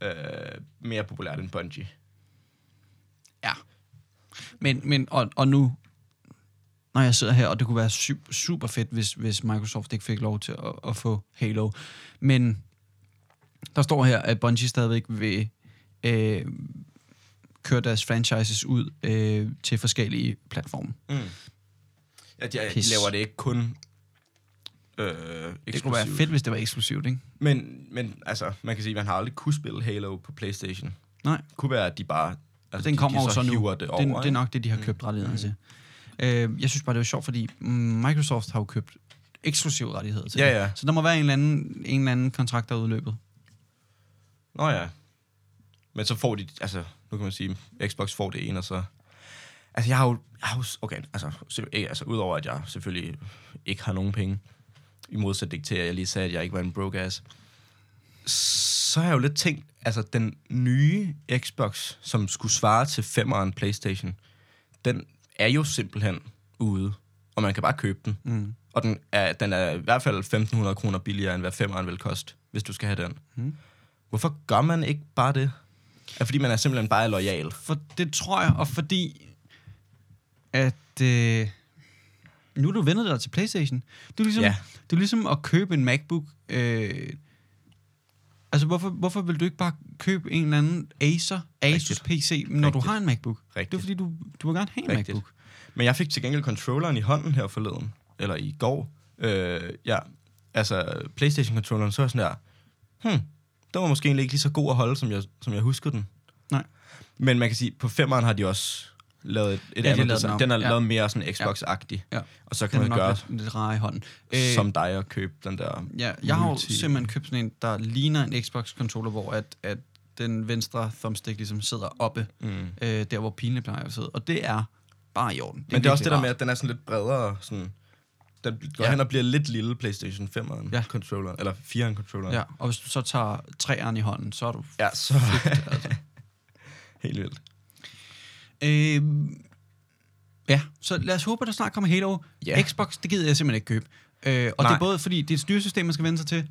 øh, mere populært end Bungie. Ja. Men, men og, og nu, når jeg sidder her, og det kunne være super, super fedt, hvis, hvis Microsoft ikke fik lov til at, at få Halo. Men der står her, at Bungie stadigvæk vil øh, køre deres franchises ud øh, til forskellige platforme. Mm. Ja, de, de Pis. laver det ikke kun øh, Det kunne være fedt, hvis det var eksklusivt, ikke? Men, men altså, man kan sige, at man har aldrig kunne spille Halo på Playstation. Nej. Det kunne være, at de bare... Altså, den de- kommer de jo så nu. hiver Det, Det, det, over, det er nok det, de har købt rettighederne til. Øh, jeg synes bare, det var sjovt, fordi mm, Microsoft har jo købt eksklusive rettigheder til Ja, det. ja. Så der må være en eller anden, en eller anden kontrakt, der er udløbet. Nå ja. Men så får de, altså, nu kan man sige, Xbox får det ene, og så... Altså, jeg har jo... Jeg har jo okay, altså, altså, udover at jeg selvfølgelig ikke har nogen penge, i modsætning til, at jeg lige sagde, at jeg ikke var en broke ass, så har jeg jo lidt tænkt, altså, den nye Xbox, som skulle svare til femeren PlayStation, den er jo simpelthen ude, og man kan bare købe den. Mm. Og den er, den er i hvert fald 1.500 kroner billigere, end hvad femeren vil koste, hvis du skal have den. Mm. Hvorfor gør man ikke bare det? Er fordi man er simpelthen bare lojal? For det tror jeg, og fordi at øh, nu er du vendet dig til Playstation. Det er ligesom, Ja. det er ligesom at købe en MacBook. Øh, altså, hvorfor, hvorfor vil du ikke bare købe en eller anden Acer, Asus PC, når du Rigtigt. har en MacBook? Rigtigt. Det er fordi, du, du vil gerne have en Rigtigt. MacBook. Men jeg fik til gengæld controlleren i hånden her forleden, eller i går. Øh, ja, altså Playstation-controlleren, så er jeg sådan der, hmm, den var måske egentlig ikke lige så god at holde, som jeg, som jeg husker den. Nej. Men man kan sige, på femeren har de også lavet et, et de har andet den design. Den er Ja. lavet mere sådan Xbox-agtig. Ja. Og så Den kan er man gøre lidt, lidt rar i hånden. som dig og købe den der... Ja, jeg har jo simpelthen købt sådan en, der ligner en Xbox-controller, hvor at, at den venstre thumbstick ligesom sidder oppe, Mm. øh, der hvor pilene plejer at sidde. Og det er bare i orden. Men det er også det der med, at den er sådan lidt bredere. Sådan, den går Ja. ja. hen og bliver lidt lille PlayStation 5'eren Ja. ja. controller, eller 4'eren controller. Ja, og hvis du så tager træerne i hånden, så er du... ja så altså. helt vildt. Øh, ja, så lad os håbe, at der snart kommer Halo. Ja. Xbox, det gider jeg simpelthen ikke købe. Øh, og Nej. det er både fordi, det er et styresystem, man skal vende sig til,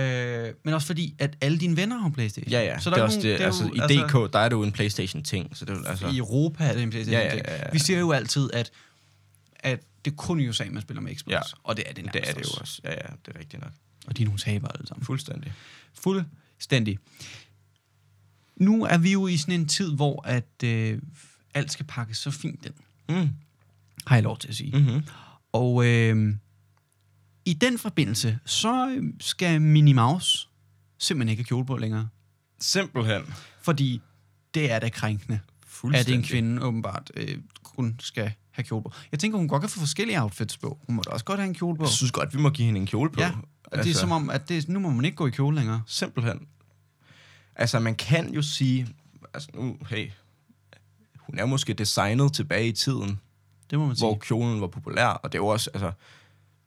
øh, men også fordi, at alle dine venner har en Playstation. Ja, ja. Så der det er er også nogen- det, det er altså, jo- I altså- DK, der er det jo en PlayStation-ting. Så det er altså, I Europa er det en Playstation. Ja, ja, ja, ja. Vi siger jo altid, at, at det er kun i USA, man spiller med Xbox. Ja. Og det er det nærmest det er det jo også. Ja, ja, det er rigtigt nok. Og de er nogle tabere alle sammen. Fuldstændig. Fuldstændig. Nu er vi jo i sådan en tid, hvor at, øh, alt skal pakkes så fint ind, Mm. har jeg lov til at sige. Mm-hmm. Og øh, i den forbindelse, så skal Minnie Mouse simpelthen ikke have kjole på længere. Simpelthen. Fordi det er da krænkende, at en kvinde åbenbart øh, kun skal have kjole på. Jeg tænker, hun godt kan få forskellige outfits på. Hun må da også godt have en kjole på. Jeg synes godt, vi må give hende en kjole på. Ja, altså, det er som om, at det, nu må man ikke gå i kjole længere. Simpelthen. Altså, man kan jo sige... Altså, nu, hey, hun er måske designet tilbage i tiden, Det må man sige. hvor kjolen var populær, og det er jo også, altså,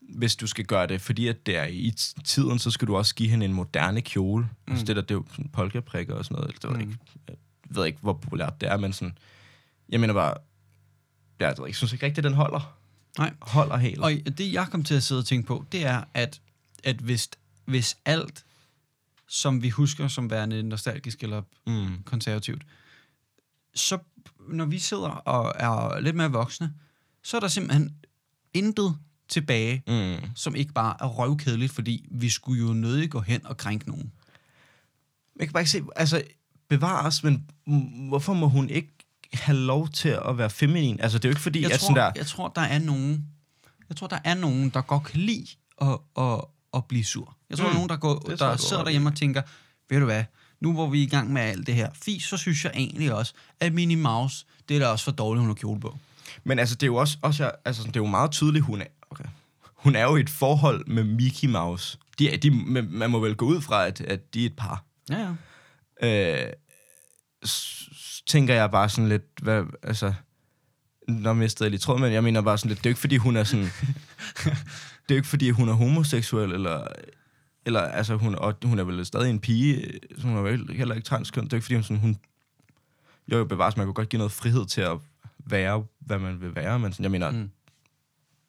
hvis du skal gøre det, fordi at det er i tiden, så skal du også give hende en moderne kjole. Mm. Altså det der, det er jo sådan polkaprikker og sådan noget. Det ved, Mm. ikke, jeg ved ikke, hvor populært det er, men sådan, jeg mener bare, jeg, ved ikke, jeg synes ikke rigtigt, den holder. Nej. Holder helt. Og det, jeg kom til at sidde og tænke på, det er, at, at hvis, hvis alt, som vi husker som værende nostalgisk eller Mm. konservativt, så når vi sidder og er lidt mere voksne, så er der simpelthen intet tilbage, Mm. som ikke bare er røvkedeligt, fordi vi skulle jo nødig gå hen og krænke nogen. Jeg kan bare ikke se, altså, bevares, men hvorfor må hun ikke have lov til at være feminin? Altså, det er jo ikke fordi, Jeg at tror, sådan der... jeg tror, der er nogen, jeg tror, der er nogen, der godt kan lide at, at, at blive sur. Jeg tror, Mm. der er nogen, der, går, der sidder derhjemme og tænker, ved du hvad, nu hvor vi er i gang med alt det her fis, så synes jeg egentlig også, at Minnie Mouse, det er da også for dårligt, hun har kjole på. Men altså, det er jo også, også altså, det er jo meget tydeligt, hun er, okay. hun er jo i et forhold med Mickey Mouse. De, er- de, man må vel gå ud fra, at, at de er et par. Ja, ja. Øh, tænker jeg bare sådan lidt, hvad, altså, mistede jeg lige tråd, men jeg mener bare sådan lidt, det er ikke fordi, hun er sådan, det er ikke fordi, hun er homoseksuel, eller, eller altså, hun, og hun er vel stadig en pige, så hun er vel heller ikke transkøn, det er ikke fordi, hun sådan, hun, jo, jo bevares, man kunne godt give noget frihed til at være, hvad man vil være, men sådan, jeg mener, Mm.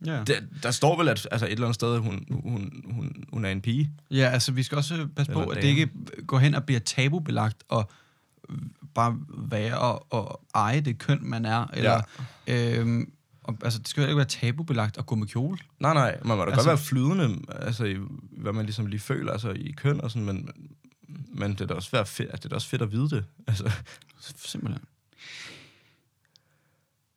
Ja. der, der står vel, at altså et eller andet sted, hun, hun, hun, hun er en pige. ja, altså vi skal også passe på, Eller at det ikke går hen og bliver tabubelagt og bare være og, og eje det køn, man er. Eller, ja. øhm, og, altså, det skal jo ikke være tabubelagt at gå med kjole. Nej, nej, man må da altså, godt være flydende, altså i, hvad man ligesom lige føler, altså i køn og sådan, men, men det er da også, være fedt, det er da også fedt at vide det. Altså. Simpelthen.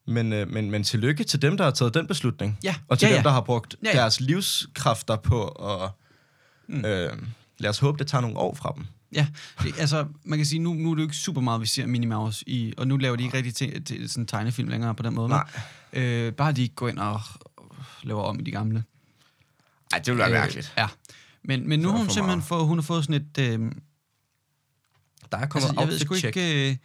Men, øh, men, men tillykke til dem, der har taget den beslutning. Ja, Og til ja, dem, ja. der har brugt Ja, ja, deres livskræfter på at... Mm. Øh, lad os håbe, det tager nogle år fra dem. Ja, det, altså, man kan sige, nu, nu er det jo ikke super meget, vi ser Minnie Mouse i, og nu laver de ikke rigtig til, til sådan tegnefilm længere på den måde. Nej. Men, øh, bare de ikke går ind og laver om i de gamle. Ej, det ville være mærkeligt. Ja. Men, men nu har hun simpelthen fået, hun har fået sådan et... Øh, Der er kommet altså, jeg ved sgu check. ikke... Øh,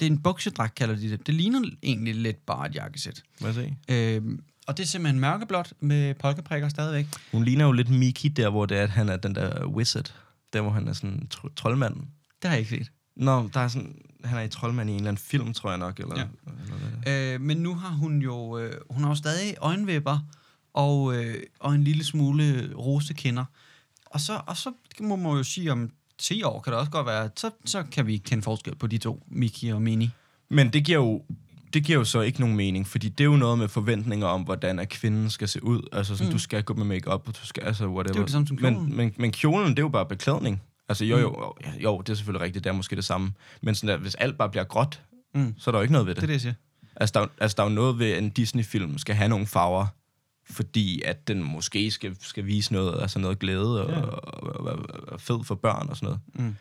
det er en buksedragt, kalder de det. Det ligner egentlig lidt bare et jakkesæt. Jeg se? Øh, og det er simpelthen mørkeblåt med polkaprikker stadigvæk. Hun ligner jo lidt Mickey der, hvor det er, at han er den der wizard. Der, hvor han er sådan tr- troldmanden. Det har jeg ikke set. Nå, der er sådan, han er i troldmand i en eller anden film, tror jeg nok. Eller, Ja. eller hvad. Øh, men nu har hun jo... Øh, hun har jo stadig øjenvipper og, øh, og en lille smule rosekinder. Og så, og så må man jo sige, om 10 år kan det også godt være, så, så kan vi kende forskel på de to, Mickey og Minnie. Men det giver jo det giver jo så ikke nogen mening, fordi det er jo noget med forventninger om, hvordan at kvinden skal se ud. Altså sådan, Mm. mm. du skal gå med makeup og du skal, altså whatever. Det er jo det samme som kjolen. Men, men, men kjolen, det er jo bare beklædning. Altså jo, jo, jo, jo, det er selvfølgelig rigtigt, det er måske det samme. Men sådan der, hvis alt bare bliver gråt, Mm. så er der jo ikke noget ved det. Det er det, jeg siger. Altså, der, er altså, der er jo noget ved, at en Disney-film skal have nogle farver, fordi at den måske skal, skal vise noget, altså noget glæde og, Ja. og, og, og, og fed for børn og sådan noget. Mm.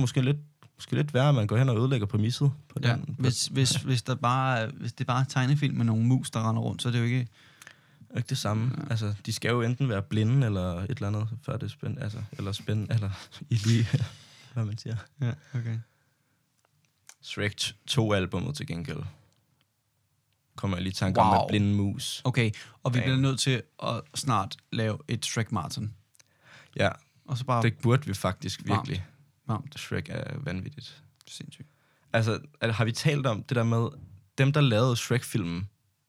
Måske lidt, måske lidt være, at man går hen og ødelægger præmisset på Ja, den. På, hvis, hvis, hvis, der bare, hvis det bare er tegnefilm med nogle mus, der render rundt, så er det jo ikke... Ikke det samme. Ja. Altså, de skal jo enten være blinde eller et eller andet, før det er spændende. Altså, eller spændende, eller i lige, hvad man siger. Ja, okay. Shrek 2-albummet til gengæld. Kommer jeg lige i tanke wow. om med blinde mus. Okay, og vi Damn. bliver nødt til at snart lave et Shrek Martin. Ja, Og så bare det burde vi faktisk virkelig. varmt. Shrek er vanvittigt. Sindssygt. Altså, er- har vi talt om det der med, dem der lavede Shrek-filmen,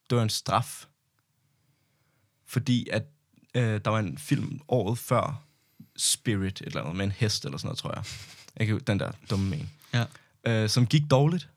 det var en straf. Fordi at øh, der var en film året før, Spirit, et eller andet, med en hest eller sådan noget, tror jeg. jeg kan, den der dumme en. Ja. Øh, som gik dårligt.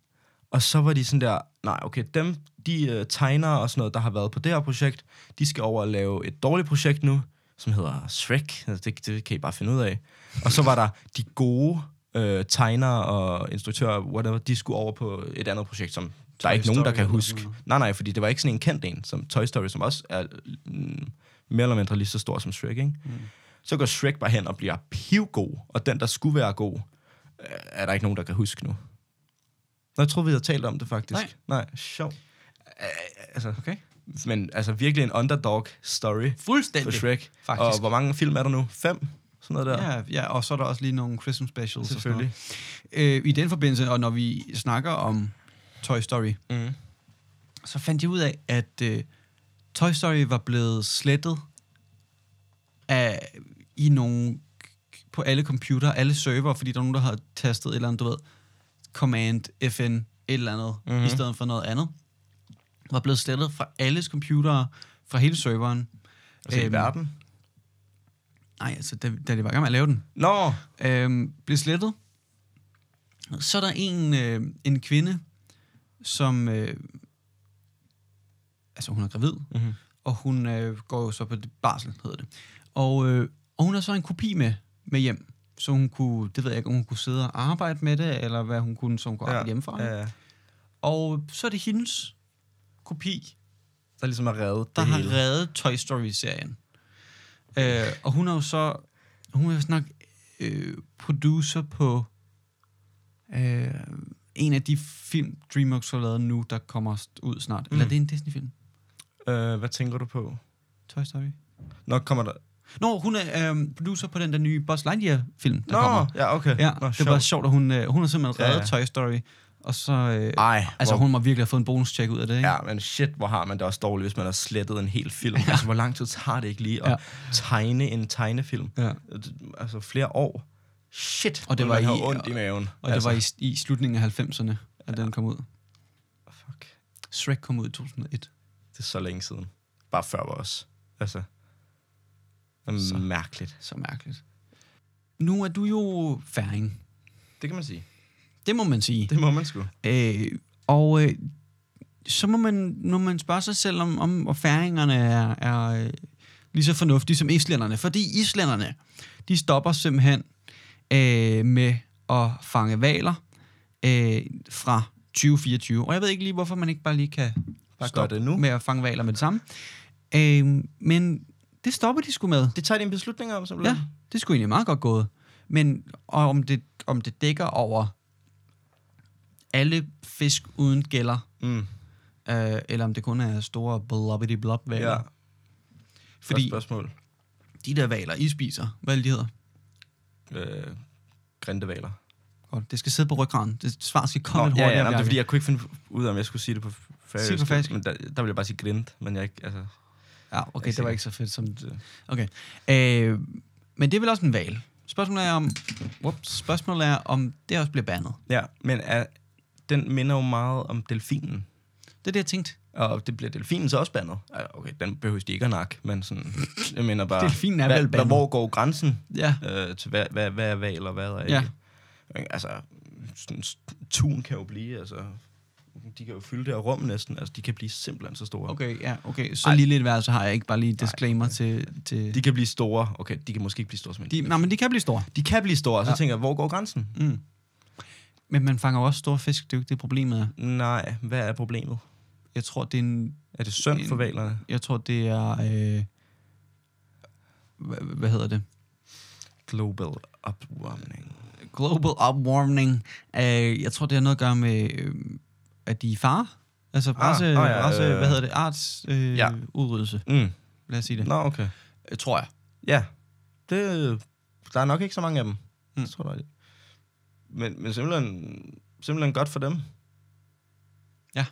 Og så var de sådan der, nej, okay, dem, de øh, tegnere og sådan noget, der har været på det her projekt, de skal over og lave et dårligt projekt nu, som hedder Shrek. Altså, Det, det kan I bare finde ud af. Og så var der de gode øh, tegnere og instruktører, whatever, de skulle over på et andet projekt, som Der er ikke nogen, der Story kan huske. Nej, nej, fordi det var ikke sådan en kendt en, som Toy Story, som også er mm, mere eller mindre lige så stor som Shrek, ikke? Mm. Så går Shrek bare hen og bliver pivgod, og den, der skulle være god, øh, er der ikke nogen, der kan huske nu. Nå, jeg troede, vi havde talt om det, faktisk. Nej. Nej, sjov. Øh, altså, Okay. Men altså virkelig en underdog story for Fuldstændig. Shrek. Faktisk. Og hvor mange film er der nu? Fem? Sådan noget der? Ja, ja, og så er der også lige nogle Christmas specials. Selvfølgelig. Og øh, I den forbindelse, og når vi snakker om Toy Story, Mm. så fandt jeg ud af, at øh, Toy Story var blevet slettet af, i nogle på alle computer, alle server, fordi der er nogen, der har tastet et eller andet, du ved, command, fn, et eller andet, Mhm. mm-hmm. i stedet for noget andet. Var blevet slettet fra alles computere, fra hele serveren. Altså i Øhm, verden? Nej, altså, da, da de var i gang med at lave den. Nå! øhm, blev slettet. Så er der en, øh, en kvinde, som... Øh, altså, hun er gravid, Mm-hmm. og hun øh, går jo så på barsel, hedder det. Og, øh, og hun har så en kopi med, med hjem, så hun kunne, det ved jeg ikke, om hun kunne sidde og arbejde med det, eller hvad hun kunne, så hun kunne arbejde hjemmefra. Ja, ja. Og så er det hendes kopi, Der ligesom har reddet der det har hele. reddet Toy Story-serien. Øh, og hun er jo så, hun er jo nok øh, producer på øh, en af de film, DreamWorks har lavet nu, der kommer ud snart. Mm. Eller er det en Disney-film? Øh, hvad tænker du på? Toy Story? Nok kommer der... Nå, hun er øh, producer på den der nye Buzz Lightyear-film, der Nå, kommer. ja, okay. Ja, Nå, det var sjovt, at hun, øh, hun har simpelthen Ja, reddet ja. Toy Story, og så... Øh, Ej, altså, hvor, hun må virkelig have fået en bonus-check ud af det, ikke? Ja, men shit, hvor har man det også dårligt, hvis man har slettet en hel film. Ja. Altså, hvor lang tid tager det ikke lige at Ja. ja. tegne en tegnefilm? ja. Altså, flere år. Shit, Og det var i- ondt i maven. Og altså, det var i, i slutningen af 90'erne, at den kom ud. Fuck, Shrek kom ud i 2001. det er så længe siden. Bare før os. Altså, det er Så. mærkeligt. Så mærkeligt. Nu er du jo færing. Det kan man sige. Det må man sige. Det må man sgu. Øh, og øh, så må man, når man spørge sig selv, om, om færingerne er, er øh, lige så fornuftige som islænderne. Fordi islænderne, de stopper simpelthen øh, med at fange valer øh, fra 2024. Og jeg ved ikke lige, hvorfor man ikke bare lige kan Bare stoppe det nu. med at fange valer med det samme. Øh, men det stopper de sgu med. Det tager de en beslutning om, simpelthen. Ja, det skulle egentlig meget godt gået. Men og om, det, om det dækker over alle fisk uden gælder, Mm. øh, eller om det kun er store blobbity blob valer. Ja. Fordi Fordi... spørgsmål. de der valer, I spiser, hvad er det, de hedder? Øh, grindevaler. Godt, det skal sidde på ryggraden. Det svar skal komme Nå, lidt ja, hurtigere. ja, jamen, det er fordi, jeg kunne ikke finde ud af, om jeg skulle sige det på færøsk. Sig det på færøsk. Men der, der vil jeg bare sige grind, men jeg ikke, altså... Ja, okay, det var ikke så fedt som... Okay. Øh, men det er vel også en val. Spørgsmålet er om... Whoops, spørgsmålet er, om det også bliver bandet. ja, men er, den minder jo meget om delfinen. Det er det, jeg tænkte. Og det bliver delfinen så også bandet. Okay, den behøver de ikke at nakke, men sådan... Jeg mener bare... Delfinen er hvad, vel bandet. Hvor går grænsen Ja. øh, til, hvad, hvad, hvad er val og hvad er ikke? Ja. Altså, sådan, tun kan jo blive, altså... De kan jo fylde det her rum næsten. Altså, de kan blive simpelthen så store. Okay, ja, okay. Så Ej. lille et værelse har jeg ikke bare lige disclaimer okay. til... til De kan blive store. Okay, de kan måske ikke blive store som en de, nej, men de kan blive store. de kan blive store, så ja. tænker jeg, hvor går grænsen? Mm. Men man fanger jo også store fisk. Det er jo ikke det, problemet er. Nej, hvad er problemet? Jeg tror, det er en... Er det synd for En- valerne? Jeg tror, det er... Øh, hvad, hvad hedder det? Global opwarming. Global opwarming. Øh, jeg tror, det har noget at gøre med, øh, at de er fare. Altså, race, ah, ja, race, øh, hvad hedder det? Arts øh, ja. udryddelse. Mm. Lad os sige det. Nå, okay. Øh, tror jeg. Ja, det, der er nok ikke så mange af dem. Mm. Jeg tror, der er det. Men, men simpelthen, simpelthen godt for dem. Ja.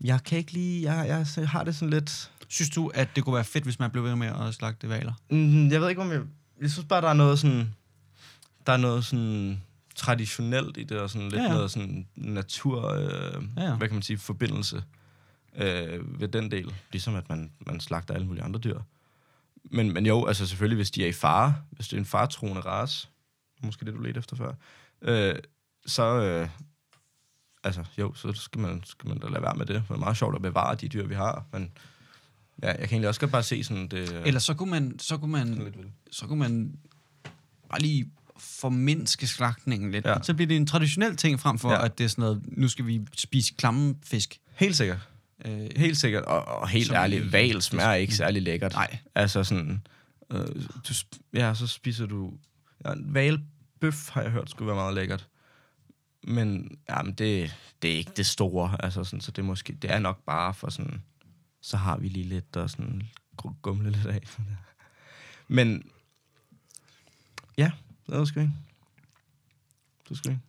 Jeg kan ikke lige... Jeg, jeg har det sådan lidt... Synes du, at det kunne være fedt, hvis man blev ved med at slagte valer? Mm, jeg ved ikke, om jeg... Jeg synes bare, der er noget sådan... Der er noget sådan traditionelt i det, og sådan lidt Ja, ja, noget sådan natur... Øh, Ja, ja, ja. ja. Hvad kan man sige? Forbindelse øh, ved den del. Ligesom at man, man slagter alle mulige andre dyr. Men, men jo, altså selvfølgelig, hvis de er i fare, hvis det er en faretroende race, måske det, du ledte efter før, øh, så, øh, altså jo, så skal man, skal man da lade være med det. Det er meget sjovt at bevare de dyr, vi har, men ja, jeg kan egentlig også godt bare se sådan det... øh, Eller så kunne man, så kunne man, så kunne man bare lige formindske slagtningen lidt. Ja. Så bliver det en traditionel ting frem for, Ja. at det er sådan noget, nu skal vi spise klamme fisk. Helt sikkert. Øh, Helt sikkert. Og, og helt ærligt, val smager ikke særlig lækkert. Nej. Altså sådan... Øh, du, ja, så spiser du... Ja, valbøf har jeg hørt skulle være meget lækkert. Men jamen, det, det er ikke det store. Altså sådan, så det er, måske, det er nok bare for sådan... Så har vi lige lidt og sådan gumle lidt af. Men... Ja, det var sgu ikke. Du skal ikke.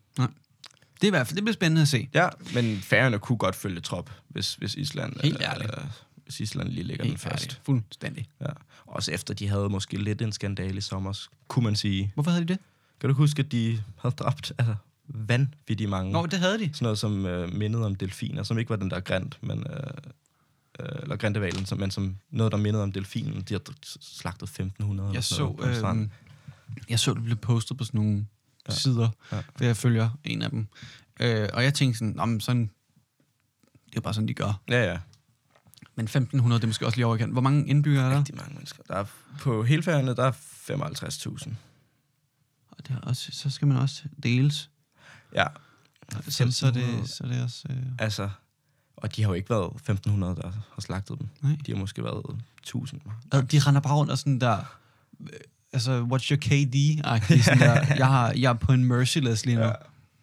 det er i hvert fald, det bliver spændende at se. Ja, men færgerne kunne godt følge trop, hvis, hvis Island... Helt ærligt. Øh, hvis Island lige lægger den Helt først. færdigt. Fuldstændig. Ja. Også efter de havde måske lidt en skandale i sommer, kunne man sige. Hvorfor havde de det? Kan du huske, at de havde dræbt altså, vanvittigt mange? Nå, det havde de. Sådan noget, som øh, mindede om delfiner, som ikke var den der grant, men... Øh, øh, eller grantevalen, som, men som noget, der mindede om delfinen. De har slagtet 1500. eller Jeg sådan så, øh, jeg så, det blev postet på sådan nogle Ja. sider, Ja. ja. jeg følger en af dem. Øh, og jeg tænkte sådan, "Nå, men sådan, det er bare sådan, de gør. Ja, ja. Men 1500, det er måske også lige overkendt. Hvor mange indbyggere er der? Rigtig mange mennesker. Der er, på hele færgerne, der er 55.000. Og det er også, så skal man også deles. Ja, Så, så, er 1500. det, så er det også... Øh, altså... Og de har jo ikke været 1500, der har slagtet dem. nej. De har måske været 1000. Altså, de render bare rundt og sådan der... Øh, altså, what's your KD-agtigt. Sådan der, jeg, har, jeg er på en merciless lige nu. Ja.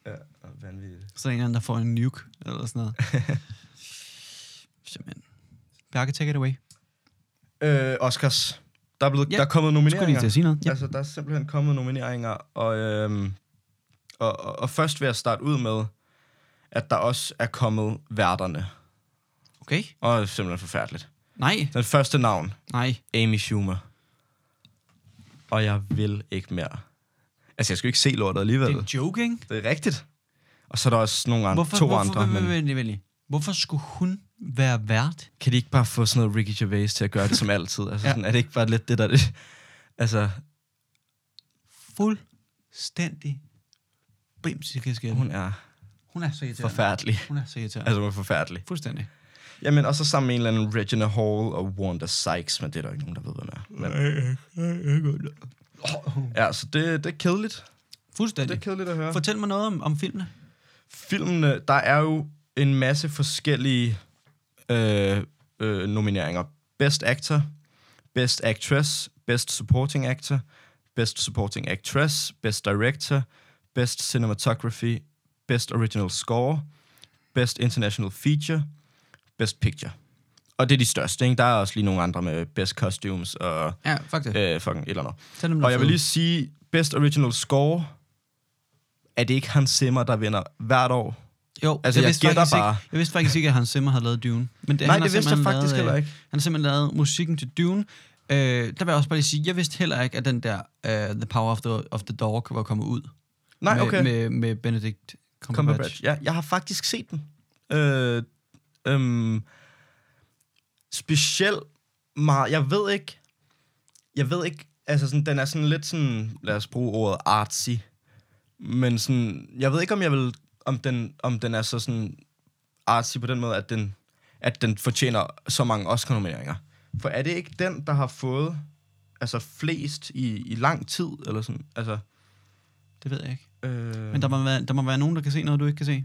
ja. Vanvittigt. Så er der en anden, der får en nuke, eller sådan noget. Simpelthen. Bjarke, take it away. Øh, Oscars. Der er, blevet, Ja, der er kommet Skulle lige nomineringer. til at sige noget? Ja. Altså, der er simpelthen kommet nomineringer, og, øhm, og, og, og først vil jeg starte ud med, at der også er kommet værterne. Okay. Og det er simpelthen forfærdeligt. Nej, Den første navn, nej. Amy Schumer. Og jeg vil ikke mere. Altså, jeg skal jo ikke se lortet alligevel. Det er ikke? Det er rigtigt. Og så er der også nogle andre, Hvorfor, to hvorfor, andre. hvorfor, men... Hvorfor skulle hun være vært? kan de ikke bare få sådan noget Ricky Gervais til at gøre det som altid? Altså, Ja. sådan, er det ikke bare lidt det der... Det, altså, Fuldstændig bimsikkerskab. hun er hun er så irriterende. forfærdelig. Hun er så irriterende. Altså, hun er forfærdelig. Fuldstændig. Jamen, og så sammen med en eller anden Regina Hall og Wanda Sykes, men det er der ikke nogen, der ved, hvem er. Men, ja, så det, det er kedeligt. Det Fuldstændig. er kedeligt at høre. For Fortæl mig noget om, om filmene. filmene, der er jo en masse forskellige øh, øh, nomineringer. Best Actor, Best Actress, Best Supporting Actor, Best Supporting Actress, Best Director, Best Cinematography, Best Original Score, Best International Feature, Best Picture. Og det er de største, ikke? Der er også lige nogle andre med Best Costumes og Ja, faktisk. øh, fucking et eller andet. Og jeg vil lige sige, Best Original Score, er det ikke Hans Zimmer, der vinder hvert år? Jo, Altså, jeg vidste gætter faktisk bare. Ikke, jeg vidste faktisk ikke, at Hans Zimmer havde lavet Dune. Men det, Nej, han det vidste jeg faktisk lavet, heller øh, ikke. Han har simpelthen lavet musikken til Dune. Øh, der vil jeg også bare lige sige, jeg vidste heller ikke, at den der uh, The Power of the, of the Dog var kommet ud. Nej, med, okay. Med, med Benedict Cumberbatch. Cumberbatch. Ja, jeg har faktisk set den. Øh, øhm, specielt meget, jeg ved ikke, jeg ved ikke, altså sådan, den er sådan lidt sådan, lad os bruge ordet artsy, men sådan, jeg ved ikke, om jeg vil, om den, om den er så sådan artsy på den måde, at den, at den fortjener så mange Oscar-nomineringer. For er det ikke den, der har fået altså flest i, i lang tid, eller sådan, altså... Det ved jeg ikke. Øh, Men der må, være, der må være nogen, der kan se noget, du ikke kan se.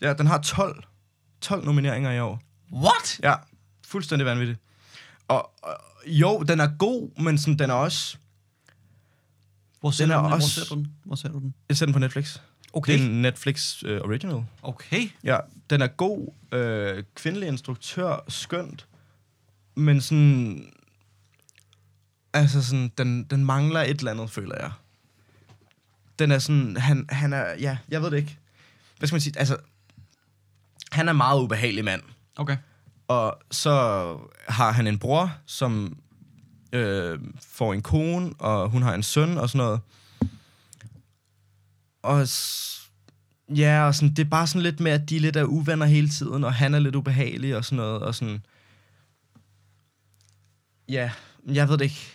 Ja, den har 12, 12 nomineringer i år. What? Ja, fuldstændig vanvittigt. Og, og jo, den er god, men sådan, den er også... Hvor ser, Den er den? også- Hvor ser du den? Hvor ser du den? Jeg ser den på Netflix. Okay. Det er en Netflix uh, original. Okay. Ja, den er god. Øh, kvindelig instruktør, skønt. Men sådan... Altså sådan, den, den mangler et eller andet, føler jeg. Den er sådan, han, han er, ja, jeg ved det ikke. Hvad skal man sige? Altså, han er en meget ubehagelig mand. Okay. Og så har han en bror, som øh, får en kone, og hun har en søn og sådan noget. Og ja, og sådan, det er bare sådan lidt med, at de lidt er uvenner hele tiden, og han er lidt ubehagelig og sådan noget, og sådan... Ja, jeg ved det ikke.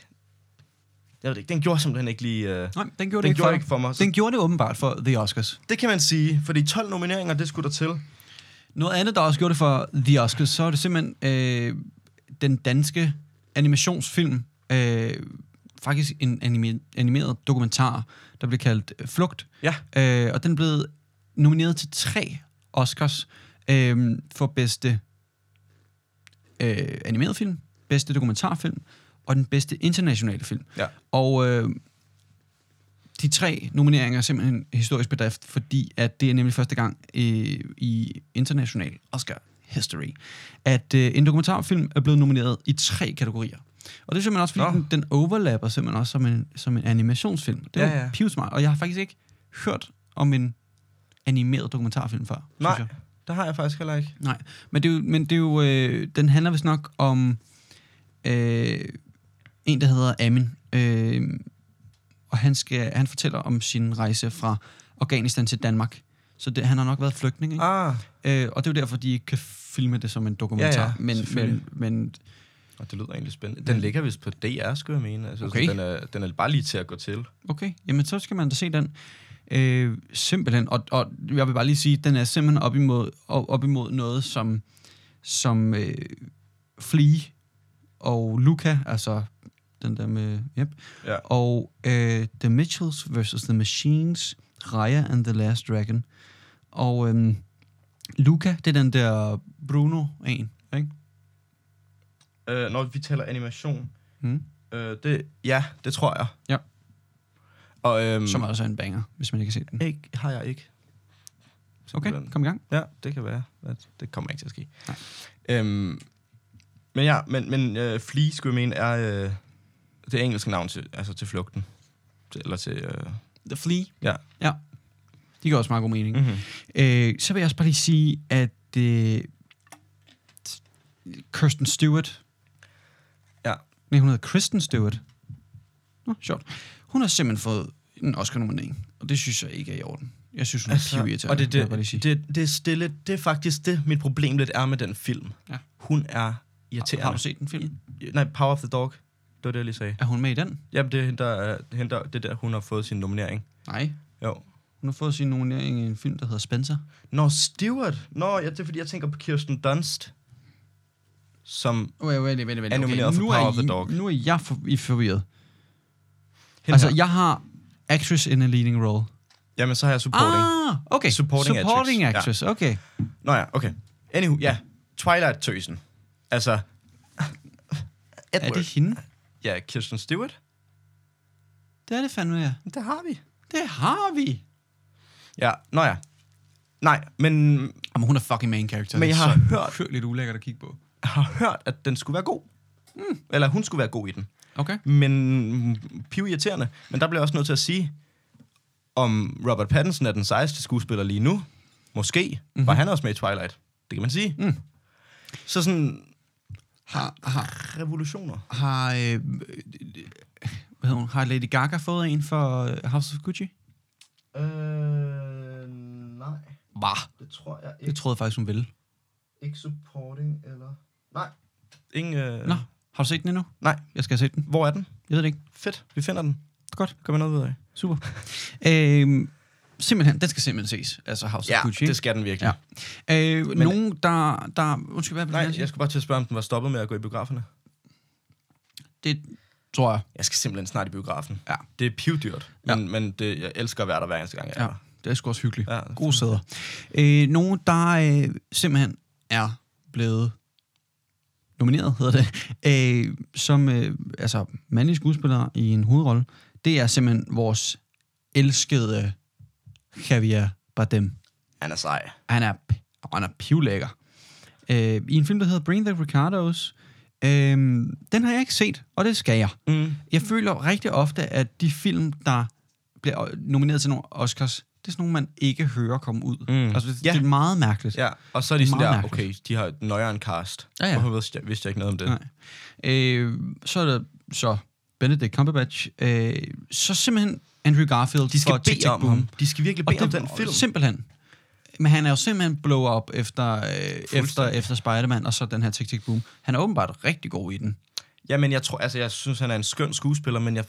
Jeg ved det ikke. Den gjorde simpelthen ikke lige... Øh, Nej, den gjorde den det ikke gjorde for, ikke for mig. Så Den gjorde det åbenbart for The Oscars. det kan man sige, fordi 12 nomineringer, det skulle der til. Noget andet, der også gjorde det for The Oscars, så er det simpelthen øh, den danske animationsfilm øh, faktisk en anime, animeret dokumentar, der blev kaldt øh, Flugt. Ja. Øh, og den blevet nomineret til tre Oscars øh, for bedste øh, animeret film, bedste dokumentarfilm og den bedste internationale film. Ja. Og øh, de tre nomineringer er simpelthen en historisk bedrift, fordi at det er nemlig første gang øh, i international Oscar history, at øh, en dokumentarfilm er blevet nomineret i tre kategorier. Og det er simpelthen også, fordi Nå. den, den overlapper simpelthen også som en, som en animationsfilm. Det er Ja, ja, pivsmart, og jeg har faktisk ikke hørt om en animeret dokumentarfilm før. synes Nej, jeg. det har jeg faktisk heller ikke. Nej, men det er jo, men det er jo øh, den handler vist nok om øh, en, der hedder Amin. Øh, og han, skal, han fortæller om sin rejse fra Afghanistan til Danmark. Så det, han har nok været flygtning, ikke? Ah, Øh, og det er jo derfor, de ikke kan filme det som en dokumentar. Ja, ja, men, men, men og det lyder egentlig spændende. Den ligger vist på DR, skulle jeg mene. Altså, Okay. okay. den, er, den er bare lige til at gå til. okay, jamen så skal man da se den. Øh, simpelthen, og, og jeg vil bare lige sige, den er simpelthen op imod, op, op imod noget, som, som øh, Flea og Luca, altså den der med, yep, Ja. og øh, The Mitchells vs. The Machines, Raya and the Last Dragon. Og øhm, Luca, det er den der Bruno en, ikke? Øh, når vi taler animation, Mm. øh, det, ja, det tror jeg. Ja. Og, øhm, Som også er en banger, hvis man ikke har set den. ikke, har jeg ikke. Okay, Simpelthen. kom i gang. Ja, det kan være. Det kommer ikke til at ske. Nej. Øhm, men ja, men, men øh, Flea, skulle jeg mene, er øh, det engelske navn til, altså til flugten. Til, eller til... Øh, The Flea. ja. Ja. De gør også meget god mening. Mm. Mm-hmm. Øh, så vil jeg også bare lige sige, at øh, Kirsten Stewart... Nej, hun hedder Kristen Stewart. Nå, sjovt. Hun har simpelthen fået en Oscar-nominering, og det synes jeg ikke er i orden. Jeg synes, hun er altså, Altså, og det, sige. det, det, det, er stille, det er faktisk det, mit problem lidt er med den film. Ja. Hun er har, irriterende. har du set den film? Nej, Power of the Dog. Det var det, jeg lige sagde. Er hun med i den? Jamen, det er hende, der, er- hende, der, det er der, hun har fået sin nominering. Nej. Jo. Hun har fået sin nominering i en film, der hedder Spencer. Nå, Stewart. Nå, ja, det er fordi, jeg tænker på Kirsten Dunst. Som Wait, wait, wait, wait. Er nomineret for nu Power er of the I- Dog. Nu er jeg for, I forvirret. hende Altså, her. jeg har actress in a leading role. Jamen, så har jeg supporting. Ah. Okay. Supporting Supporting actress, actress, okay. Nå ja, okay. Anywho, ja. Twilight-tøsen. Altså... Er det hende? Ja, Kirsten Stewart. Det er det fandme, ja. Det har vi. Det har vi. Ja, nå ja. Nej, men Jamen, hun er fucking main character. Men Det er jeg har hørt- hørt lidt ulækkert at kigge på. Har hørt, at den skulle være god. Mm. Eller hun skulle være god i den. Okay. Men piv irriterende. Men der bliver jeg også nødt til at sige, om Robert Pattinson er den sejeste skuespiller lige nu. Måske. Mm-hmm. Var han også med i Twilight? Det kan man sige. Mm. Så sådan Har, har, revolutioner. har, øh, øh, hvad hun? har Lady Gaga fået en for øh, House of Gucci? Øh, nej. Bah. Det tror jeg Det troede jeg faktisk, hun ville. Ikke supporting, eller... Nej. Ingen... Øh... Nå, har du set den endnu? Nej. Jeg skal have set den. Hvor er den? Jeg ved det ikke. Fedt. Vi finder den. Godt. Gør vi noget ud af. Super. øhm, simpelthen, den skal simpelthen ses. Altså House Ja, of Gucci. det skal den virkelig. Ja. Øh, Men, nogen, der, der... Undskyld, hvad Nej, jeg skulle bare til at spørge, om den var stoppet med at gå i biograferne. Det tror jeg. Jeg skal simpelthen snart i biografen. Ja. Det er pivdyrt, Ja. men, men det, jeg elsker at være der hver eneste gang, jeg er Ja, der. det er sgu også hyggeligt. Ja, Gode sæder. Øh, nogen, der øh, simpelthen er blevet nomineret, hedder det, øh, som øh, altså mandlige skuespillere i en hovedrolle, det er simpelthen vores elskede Javier Bardem. Han er sej. Han er, han er pivlækker. Øh, I en film, der hedder Bring the Ricardos. Øh, den har jeg ikke set, og det skal jeg. Mm. Jeg føler rigtig ofte, at de film, der bliver nomineret til nogle Oscars, det er sådan nogle, man ikke hører komme ud. Mm. Altså, det, Ja. det er meget mærkeligt. Ja, og så er de Det sådan der, meget okay, mærkeligt. de har et nøjere cast. Ja, ja. Hvorfor vidste jeg, vidste jeg ikke noget om det? Nej. Øh, så er der så Benedict Cumberbatch. Øh, så simpelthen Andrew Garfield De skal for bede om Boom. ham. De skal virkelig bede om den film. Simpelthen. Men han er jo simpelthen blow up efter, øh, efter, efter Spider-Man, og så den her Tick, Tick, Boom. Han er åbenbart rigtig god i den. Ja, men jeg tror, altså, jeg synes, han er en skøn skuespiller, men jeg,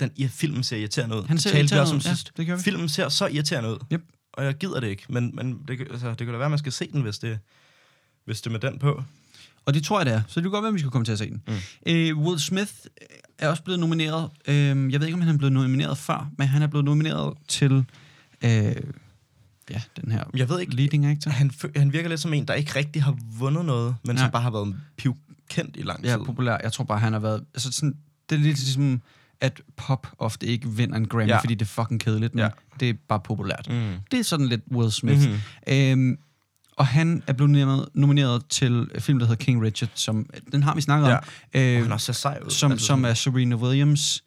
den, ja, filmen ser irriterende ud. Han Det ser vi irriterende ud, ja, sidst. det gør vi. Filmen ser så irriterende ud. Yep. Og jeg gider det ikke, men, men det, altså, det kan da være, at man skal se den, hvis det, hvis det er med den på. Og det tror jeg, det er. Så det kan godt være, at vi skal komme til at se den. Mm. Øh, Will Smith er også blevet nomineret. Øh, jeg ved ikke, om han er blevet nomineret før, men han er blevet nomineret til... Øh, ja, den her Jeg ved ikke, leading actor. han, han virker lidt som en, der ikke rigtig har vundet noget, men Nej. som bare har været pivkendt i lang tid. Ja, populær. Jeg tror bare, han har været... Altså sådan, det er lidt ligesom, at pop ofte ikke vinder en Grammy, ja. Fordi det er fucking kedeligt, men ja. Det er bare populært. Mm. Det er sådan lidt Will Smith. Mhm. Øhm, og han er blevet nomineret, nomineret til film, der hedder King Richard, som den har vi snakket Ja. om. Øh, Og han også ser sej ud. som, Altså som er Serena Williams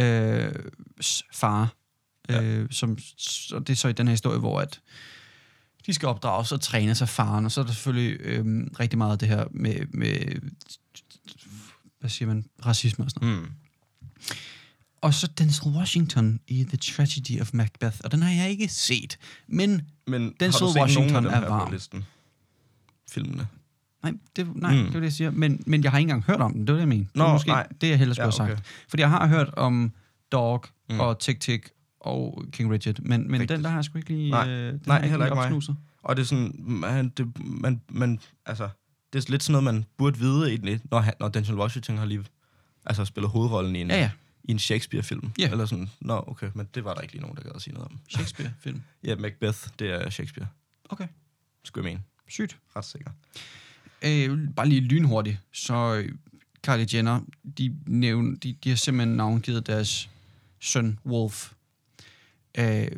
øh, far. Ja. Øh, som, så det er så i den her historie, hvor at de skal opdrages og trænes af faren, og så er der selvfølgelig øh, rigtig meget af det her med, med hvad siger man, racisme og sådan noget. Mm. Og så Denzel Washington i The Tragedy of Macbeth, og den har jeg ikke set, men Men Denzel Washington er varm. på listen? Filmene. Nej, det, nej mm. Det var det, jeg siger. Men, men jeg har ikke engang hørt om den. Det var det, jeg mener. det Nå, var måske nej. det, jeg hellere skulle Ja, have okay. sagt. Fordi jeg har hørt om Dog mm. Og Tick Tick og King Richard, men, men Rigtigt. den der har jeg sgu ikke lige... Nej. øh, den Nej, heller ikke mig. opsnuset. Og det er sådan, man, det, man, man, altså, det er lidt sådan noget, man burde vide egentlig, når, når Denzel Washington har lige altså, spillet hovedrollen i en, Ja, ja. I en Shakespeare-film. Ja. Eller sådan, nå, okay, men det var der ikke lige nogen, der gad at sige noget om. Shakespeare-film. Ja, Macbeth, det er Shakespeare, Okay, skulle jeg mene. sygt. Ret sikker. Øh, bare lige lynhurtigt. Så øh, Kylie Jenner, de, nævn, de, de har simpelthen navngivet deres søn Wolf. Øh,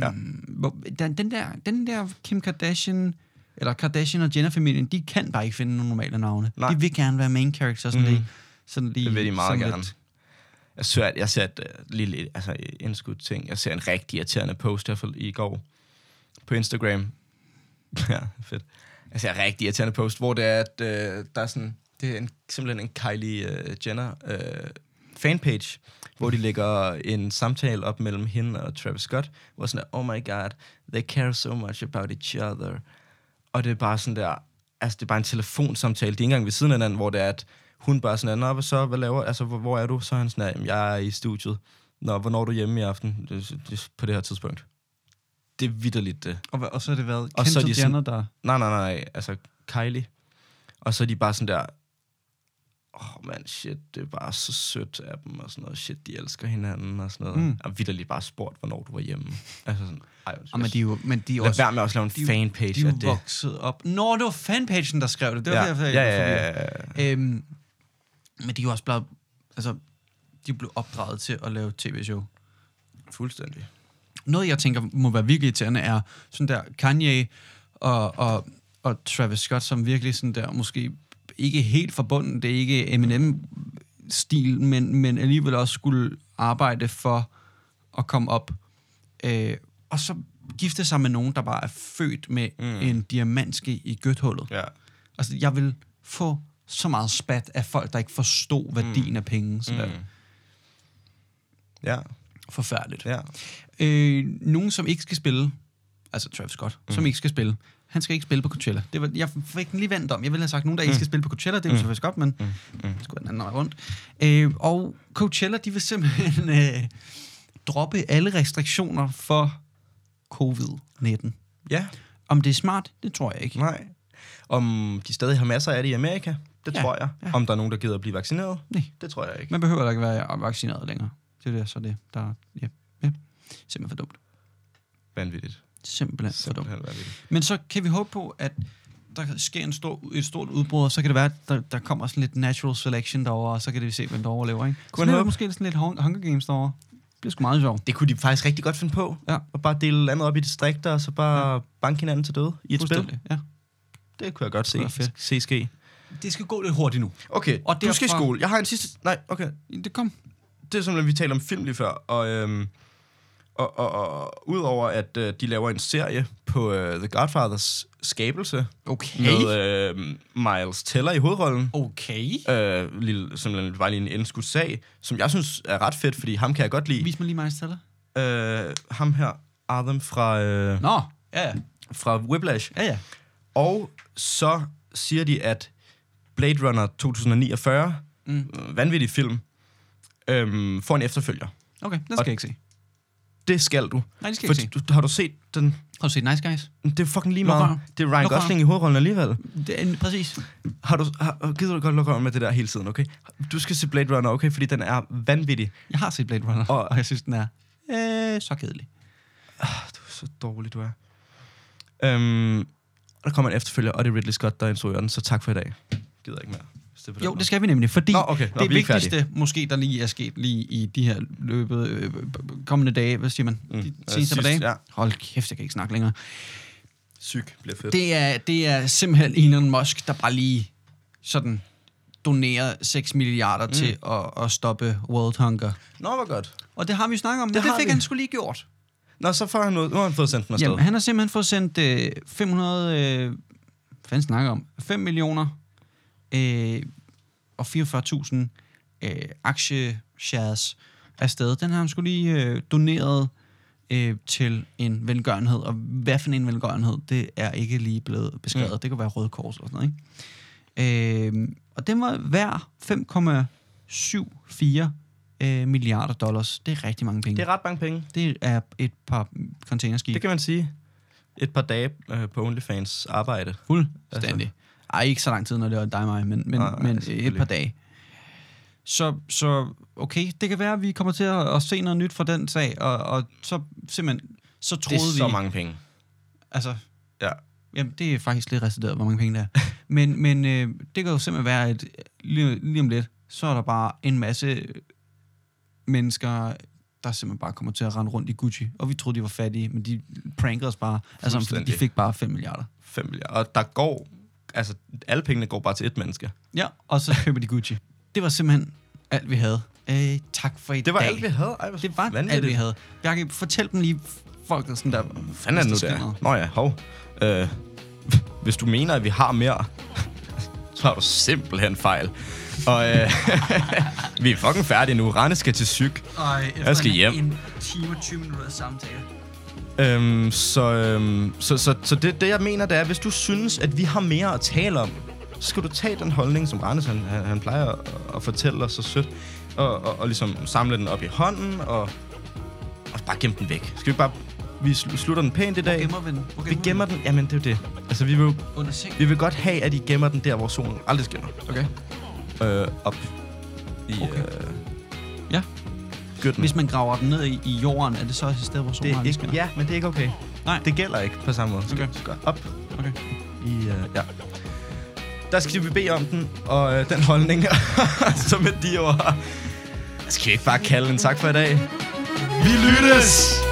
Ja. mm, den, den, der, den der Kim Kardashian, eller Kardashian og Jenner-familien, de kan bare ikke finde nogle normale navne. Nej. De vil gerne være main character, sådan, Mhm. lige, sådan lige... Det vil de meget gerne. Jeg så, jeg ser et uh, lille altså, indskud ting. Jeg ser en rigtig irriterende post her for, i går på Instagram. ja, fedt. Jeg ser en rigtig irriterende post, hvor det er, at uh, der er sådan, det er en, simpelthen en Kylie uh, Jenner uh, fanpage, hvor de lægger en samtale op mellem hende og Travis Scott, hvor sådan oh my god, they care so much about each other. Og det er bare sådan der, altså det er bare en telefonsamtale, de er ikke engang ved siden af hinanden, hvor det er, at hun bare sådan, hvad så, hvad laver, altså hvor, hvor er du? Så er han sådan, "Jamen, jeg er i studiet. Nå, hvornår er du hjemme i aften? Det, det, på det her tidspunkt. Det er vidderligt det. Og, og så har det været Og så er Kendall de sådan- Jenner, der... Nej, nej, nej, altså Kylie. Og så er de bare sådan der, åh oh, man, shit, det er bare så sødt af dem, og sådan noget, shit, de elsker hinanden, og sådan noget. Mm. Og vidderligt bare spurgt, hvornår du var hjemme. Altså sådan, ej, Og men de er jo, men de er også, være med også at lave en de er fanpage de er af det. vokset op. Nå, det var fanpagen, der skrev det. Det var ja, derfor, jeg ja, ja, forvirret. ja, ja. Øhm, men de er jo også blevet, altså, de blev opdraget til at lave tv-show. Fuldstændig. Noget, jeg tænker må være virkelig irriterende, er sådan der Kanye og, og, og Travis Scott, som virkelig sådan der, måske ikke helt forbundet, det er ikke Eminem-stil, men, men alligevel også skulle arbejde for at komme op. Øh, og så gifte sig med nogen, der bare er født med mm. En diamantske i gøthullet. Ja. Altså, jeg vil få så meget spat af folk, der ikke forstod værdien mm. af penge. Så mm. Mm. Ja, Forfærdeligt. ja. Øh, nogen, som ikke skal spille, altså Travis Scott, mm. som ikke skal spille, han skal ikke spille på Coachella. Det var, jeg fik den lige vendt om. Jeg ville have sagt, nogen, der ikke skal spille på Coachella, det er jo Mm. Travis Scott, men Mm. Mm. det skulle den anden vej rundt. Øh, og Coachella, de vil simpelthen øh, droppe alle restriktioner for covid-19. Ja, Om det er smart, det tror jeg ikke. nej. Om de stadig har masser af det i Amerika, det Ja, tror jeg. ja. Om der er nogen, der gider at blive vaccineret, Nej. det tror jeg ikke. Man behøver da ikke være vaccineret længere. Det er det, så det, der ja, ja. Simpelthen for dumt. Vanvittigt. Simpelthen for dumt. Simpelthen vanvittigt. Men så kan vi håbe på, at der sker en stor, et stort udbrud, og så kan det være, at der, der kommer sådan lidt natural selection derovre, og så kan vi se, hvem der overlever, ikke? Kunne så man er måske sådan lidt Hung- Hunger Games derovre. Det bliver sgu meget sjovt. Det kunne de faktisk rigtig godt finde på. Ja. Og bare dele landet op i distrikter, og så bare ja. banke hinanden til døde i et spil. Ja. Det kunne jeg godt se, Det se ske. Det skal gå lidt hurtigt nu. Okay, Og og du skal i skole. Jeg har en sidste... Nej, okay. Det kom. Det er simpelthen, vi talte om film lige før, og, øhm, og, og, og udover at øh, de laver en serie på øh, The Godfathers skabelse, Okay. med øh, Miles Teller i hovedrollen, Okay. øh, lille, simpelthen bare lige en indskudt sag, som jeg synes er ret fedt, fordi ham kan jeg godt lide. Vis mig lige Miles Teller. Øh, ham her, Artem fra, øh, Nå, ja, ja. fra Whiplash. Ja, ja. Og så siger de, at Blade Runner 2049, Mm. øh, vanvittig film, øhm, får en efterfølger. Okay, den skal Og- jeg ikke se. Det skal du. Nej, det skal jeg For ikke se. du, har du set den, Har du set Nice Guys? det er fucking lige meget. Det er Ryan Luk Gosling i hovedrollen alligevel. Det er, præcis. Har du, har, gider du godt lukke øjnene med det der hele tiden, okay? Du skal se Blade Runner, okay? Fordi den er vanvittig. Jeg har set Blade Runner, Og- og, jeg synes, den er øh, så kedelig. Du er så dårlig, du er. Øhm, der kommer en efterfølger, og det er Ridley Scott, der instruerer den, så tak for i dag. Gider ikke mere. er den Jo, det skal vi nemlig, fordi Nå, okay. Nå, det vi er vigtigste, måske der lige er sket lige i de her løbet øh, kommende dage, hvad siger man, Mm. de Øh, seneste par dage? ja. Hold kæft, jeg kan ikke snakke længere. Syg bliver fedt. Det er, det er simpelthen Elon Musk, der bare lige sådan donerer 6 milliarder mm. til at, at stoppe world hunger. Nå, hvor godt. Og det har vi snakket om, men Det det, fik vi. han skulle lige gjort. Nå, så får han noget. Nu har han fået sendt den afsted. Jamen, han har simpelthen fået sendt øh, 500... Øh, hvad fanden snakker om? 5 millioner øh, og 44.000 øh, aktieshares afsted. Den har han skulle lige øh, doneret øh, til en velgørenhed. Og hvad for en velgørenhed, det er ikke lige blevet beskrevet. Mm. Det kan være Røde Kors og sådan noget, ikke? Øh, og den var værd 5,74 øh, milliarder dollars. Det er rigtig mange penge. Det er ret mange penge. det er et par containerskib. Det kan man sige. Et par dage øh, på OnlyFans arbejde. Fuldstændig. Altså. Ej, ikke så lang tid, når det var dig og mig, men, men, Nej, men et par dage. Så, så okay, det kan være, at vi kommer til at, at se noget nyt fra den sag, og, og så simpelthen, så Det troede er vi... så mange penge. Altså, Ja. jamen, det er faktisk lidt resideret, hvor mange penge det er. men men øh, det kan jo simpelthen være, at lige, lige om lidt, så er der bare en masse mennesker, der simpelthen bare kommer til at rende rundt i Gucci. Og vi troede, de var fattige, men de prankede os bare. Altså, fordi de fik bare 5 milliarder. 5 milliarder. Og der går... Altså, alle pengene går bare til et menneske. Ja, og så køber de Gucci. Det var simpelthen alt, vi havde. Øh, tak for i Det var dag. alt, vi havde. Ej, Det var vanvittigt. alt, vi havde. Bjarke, fortæl dem lige folk, der sådan der... Hvad fanden er det nu, der. Nå ja, hov. Øh, hvis du mener, at vi har mere, så har du simpelthen fejl. Og øh, vi er fucking færdige nu. Rane skal til psyk. Ej, Jeg skal hjem. En time og 20 minutter samtale. Øhm, så øhm, så, så, så det, det, jeg mener, det er, hvis du synes, at vi har mere at tale om, så skal du tage den holdning, som Randes han, han, han plejer at, at fortælle os så sødt, og, og, og ligesom samle den op i hånden, og, og bare gemme den væk. Skal vi bare... Vi sl- slutter den pænt i Hvor dag. gemmer vi den? Hvor Vi gemmer den. Jamen, det er jo det. Altså, vi vil, Under seng. vi vil godt have, at I gemmer den der, hvor solen aldrig skinner. Okay. Øh, op i Okay. øh. Gøtten. Hvis man graver den ned i, i jorden, er det så et sted, hvor det solen er aldrig ikke, ja, men det er ikke okay. Nej. Det gælder ikke på samme måde. Okay. Så skal op Okay. i, uh, ja. Der skal vi bede om den, og uh, den holdning, så med de ord, skal vi ikke bare kalde en tak for i dag? Vi lyttes!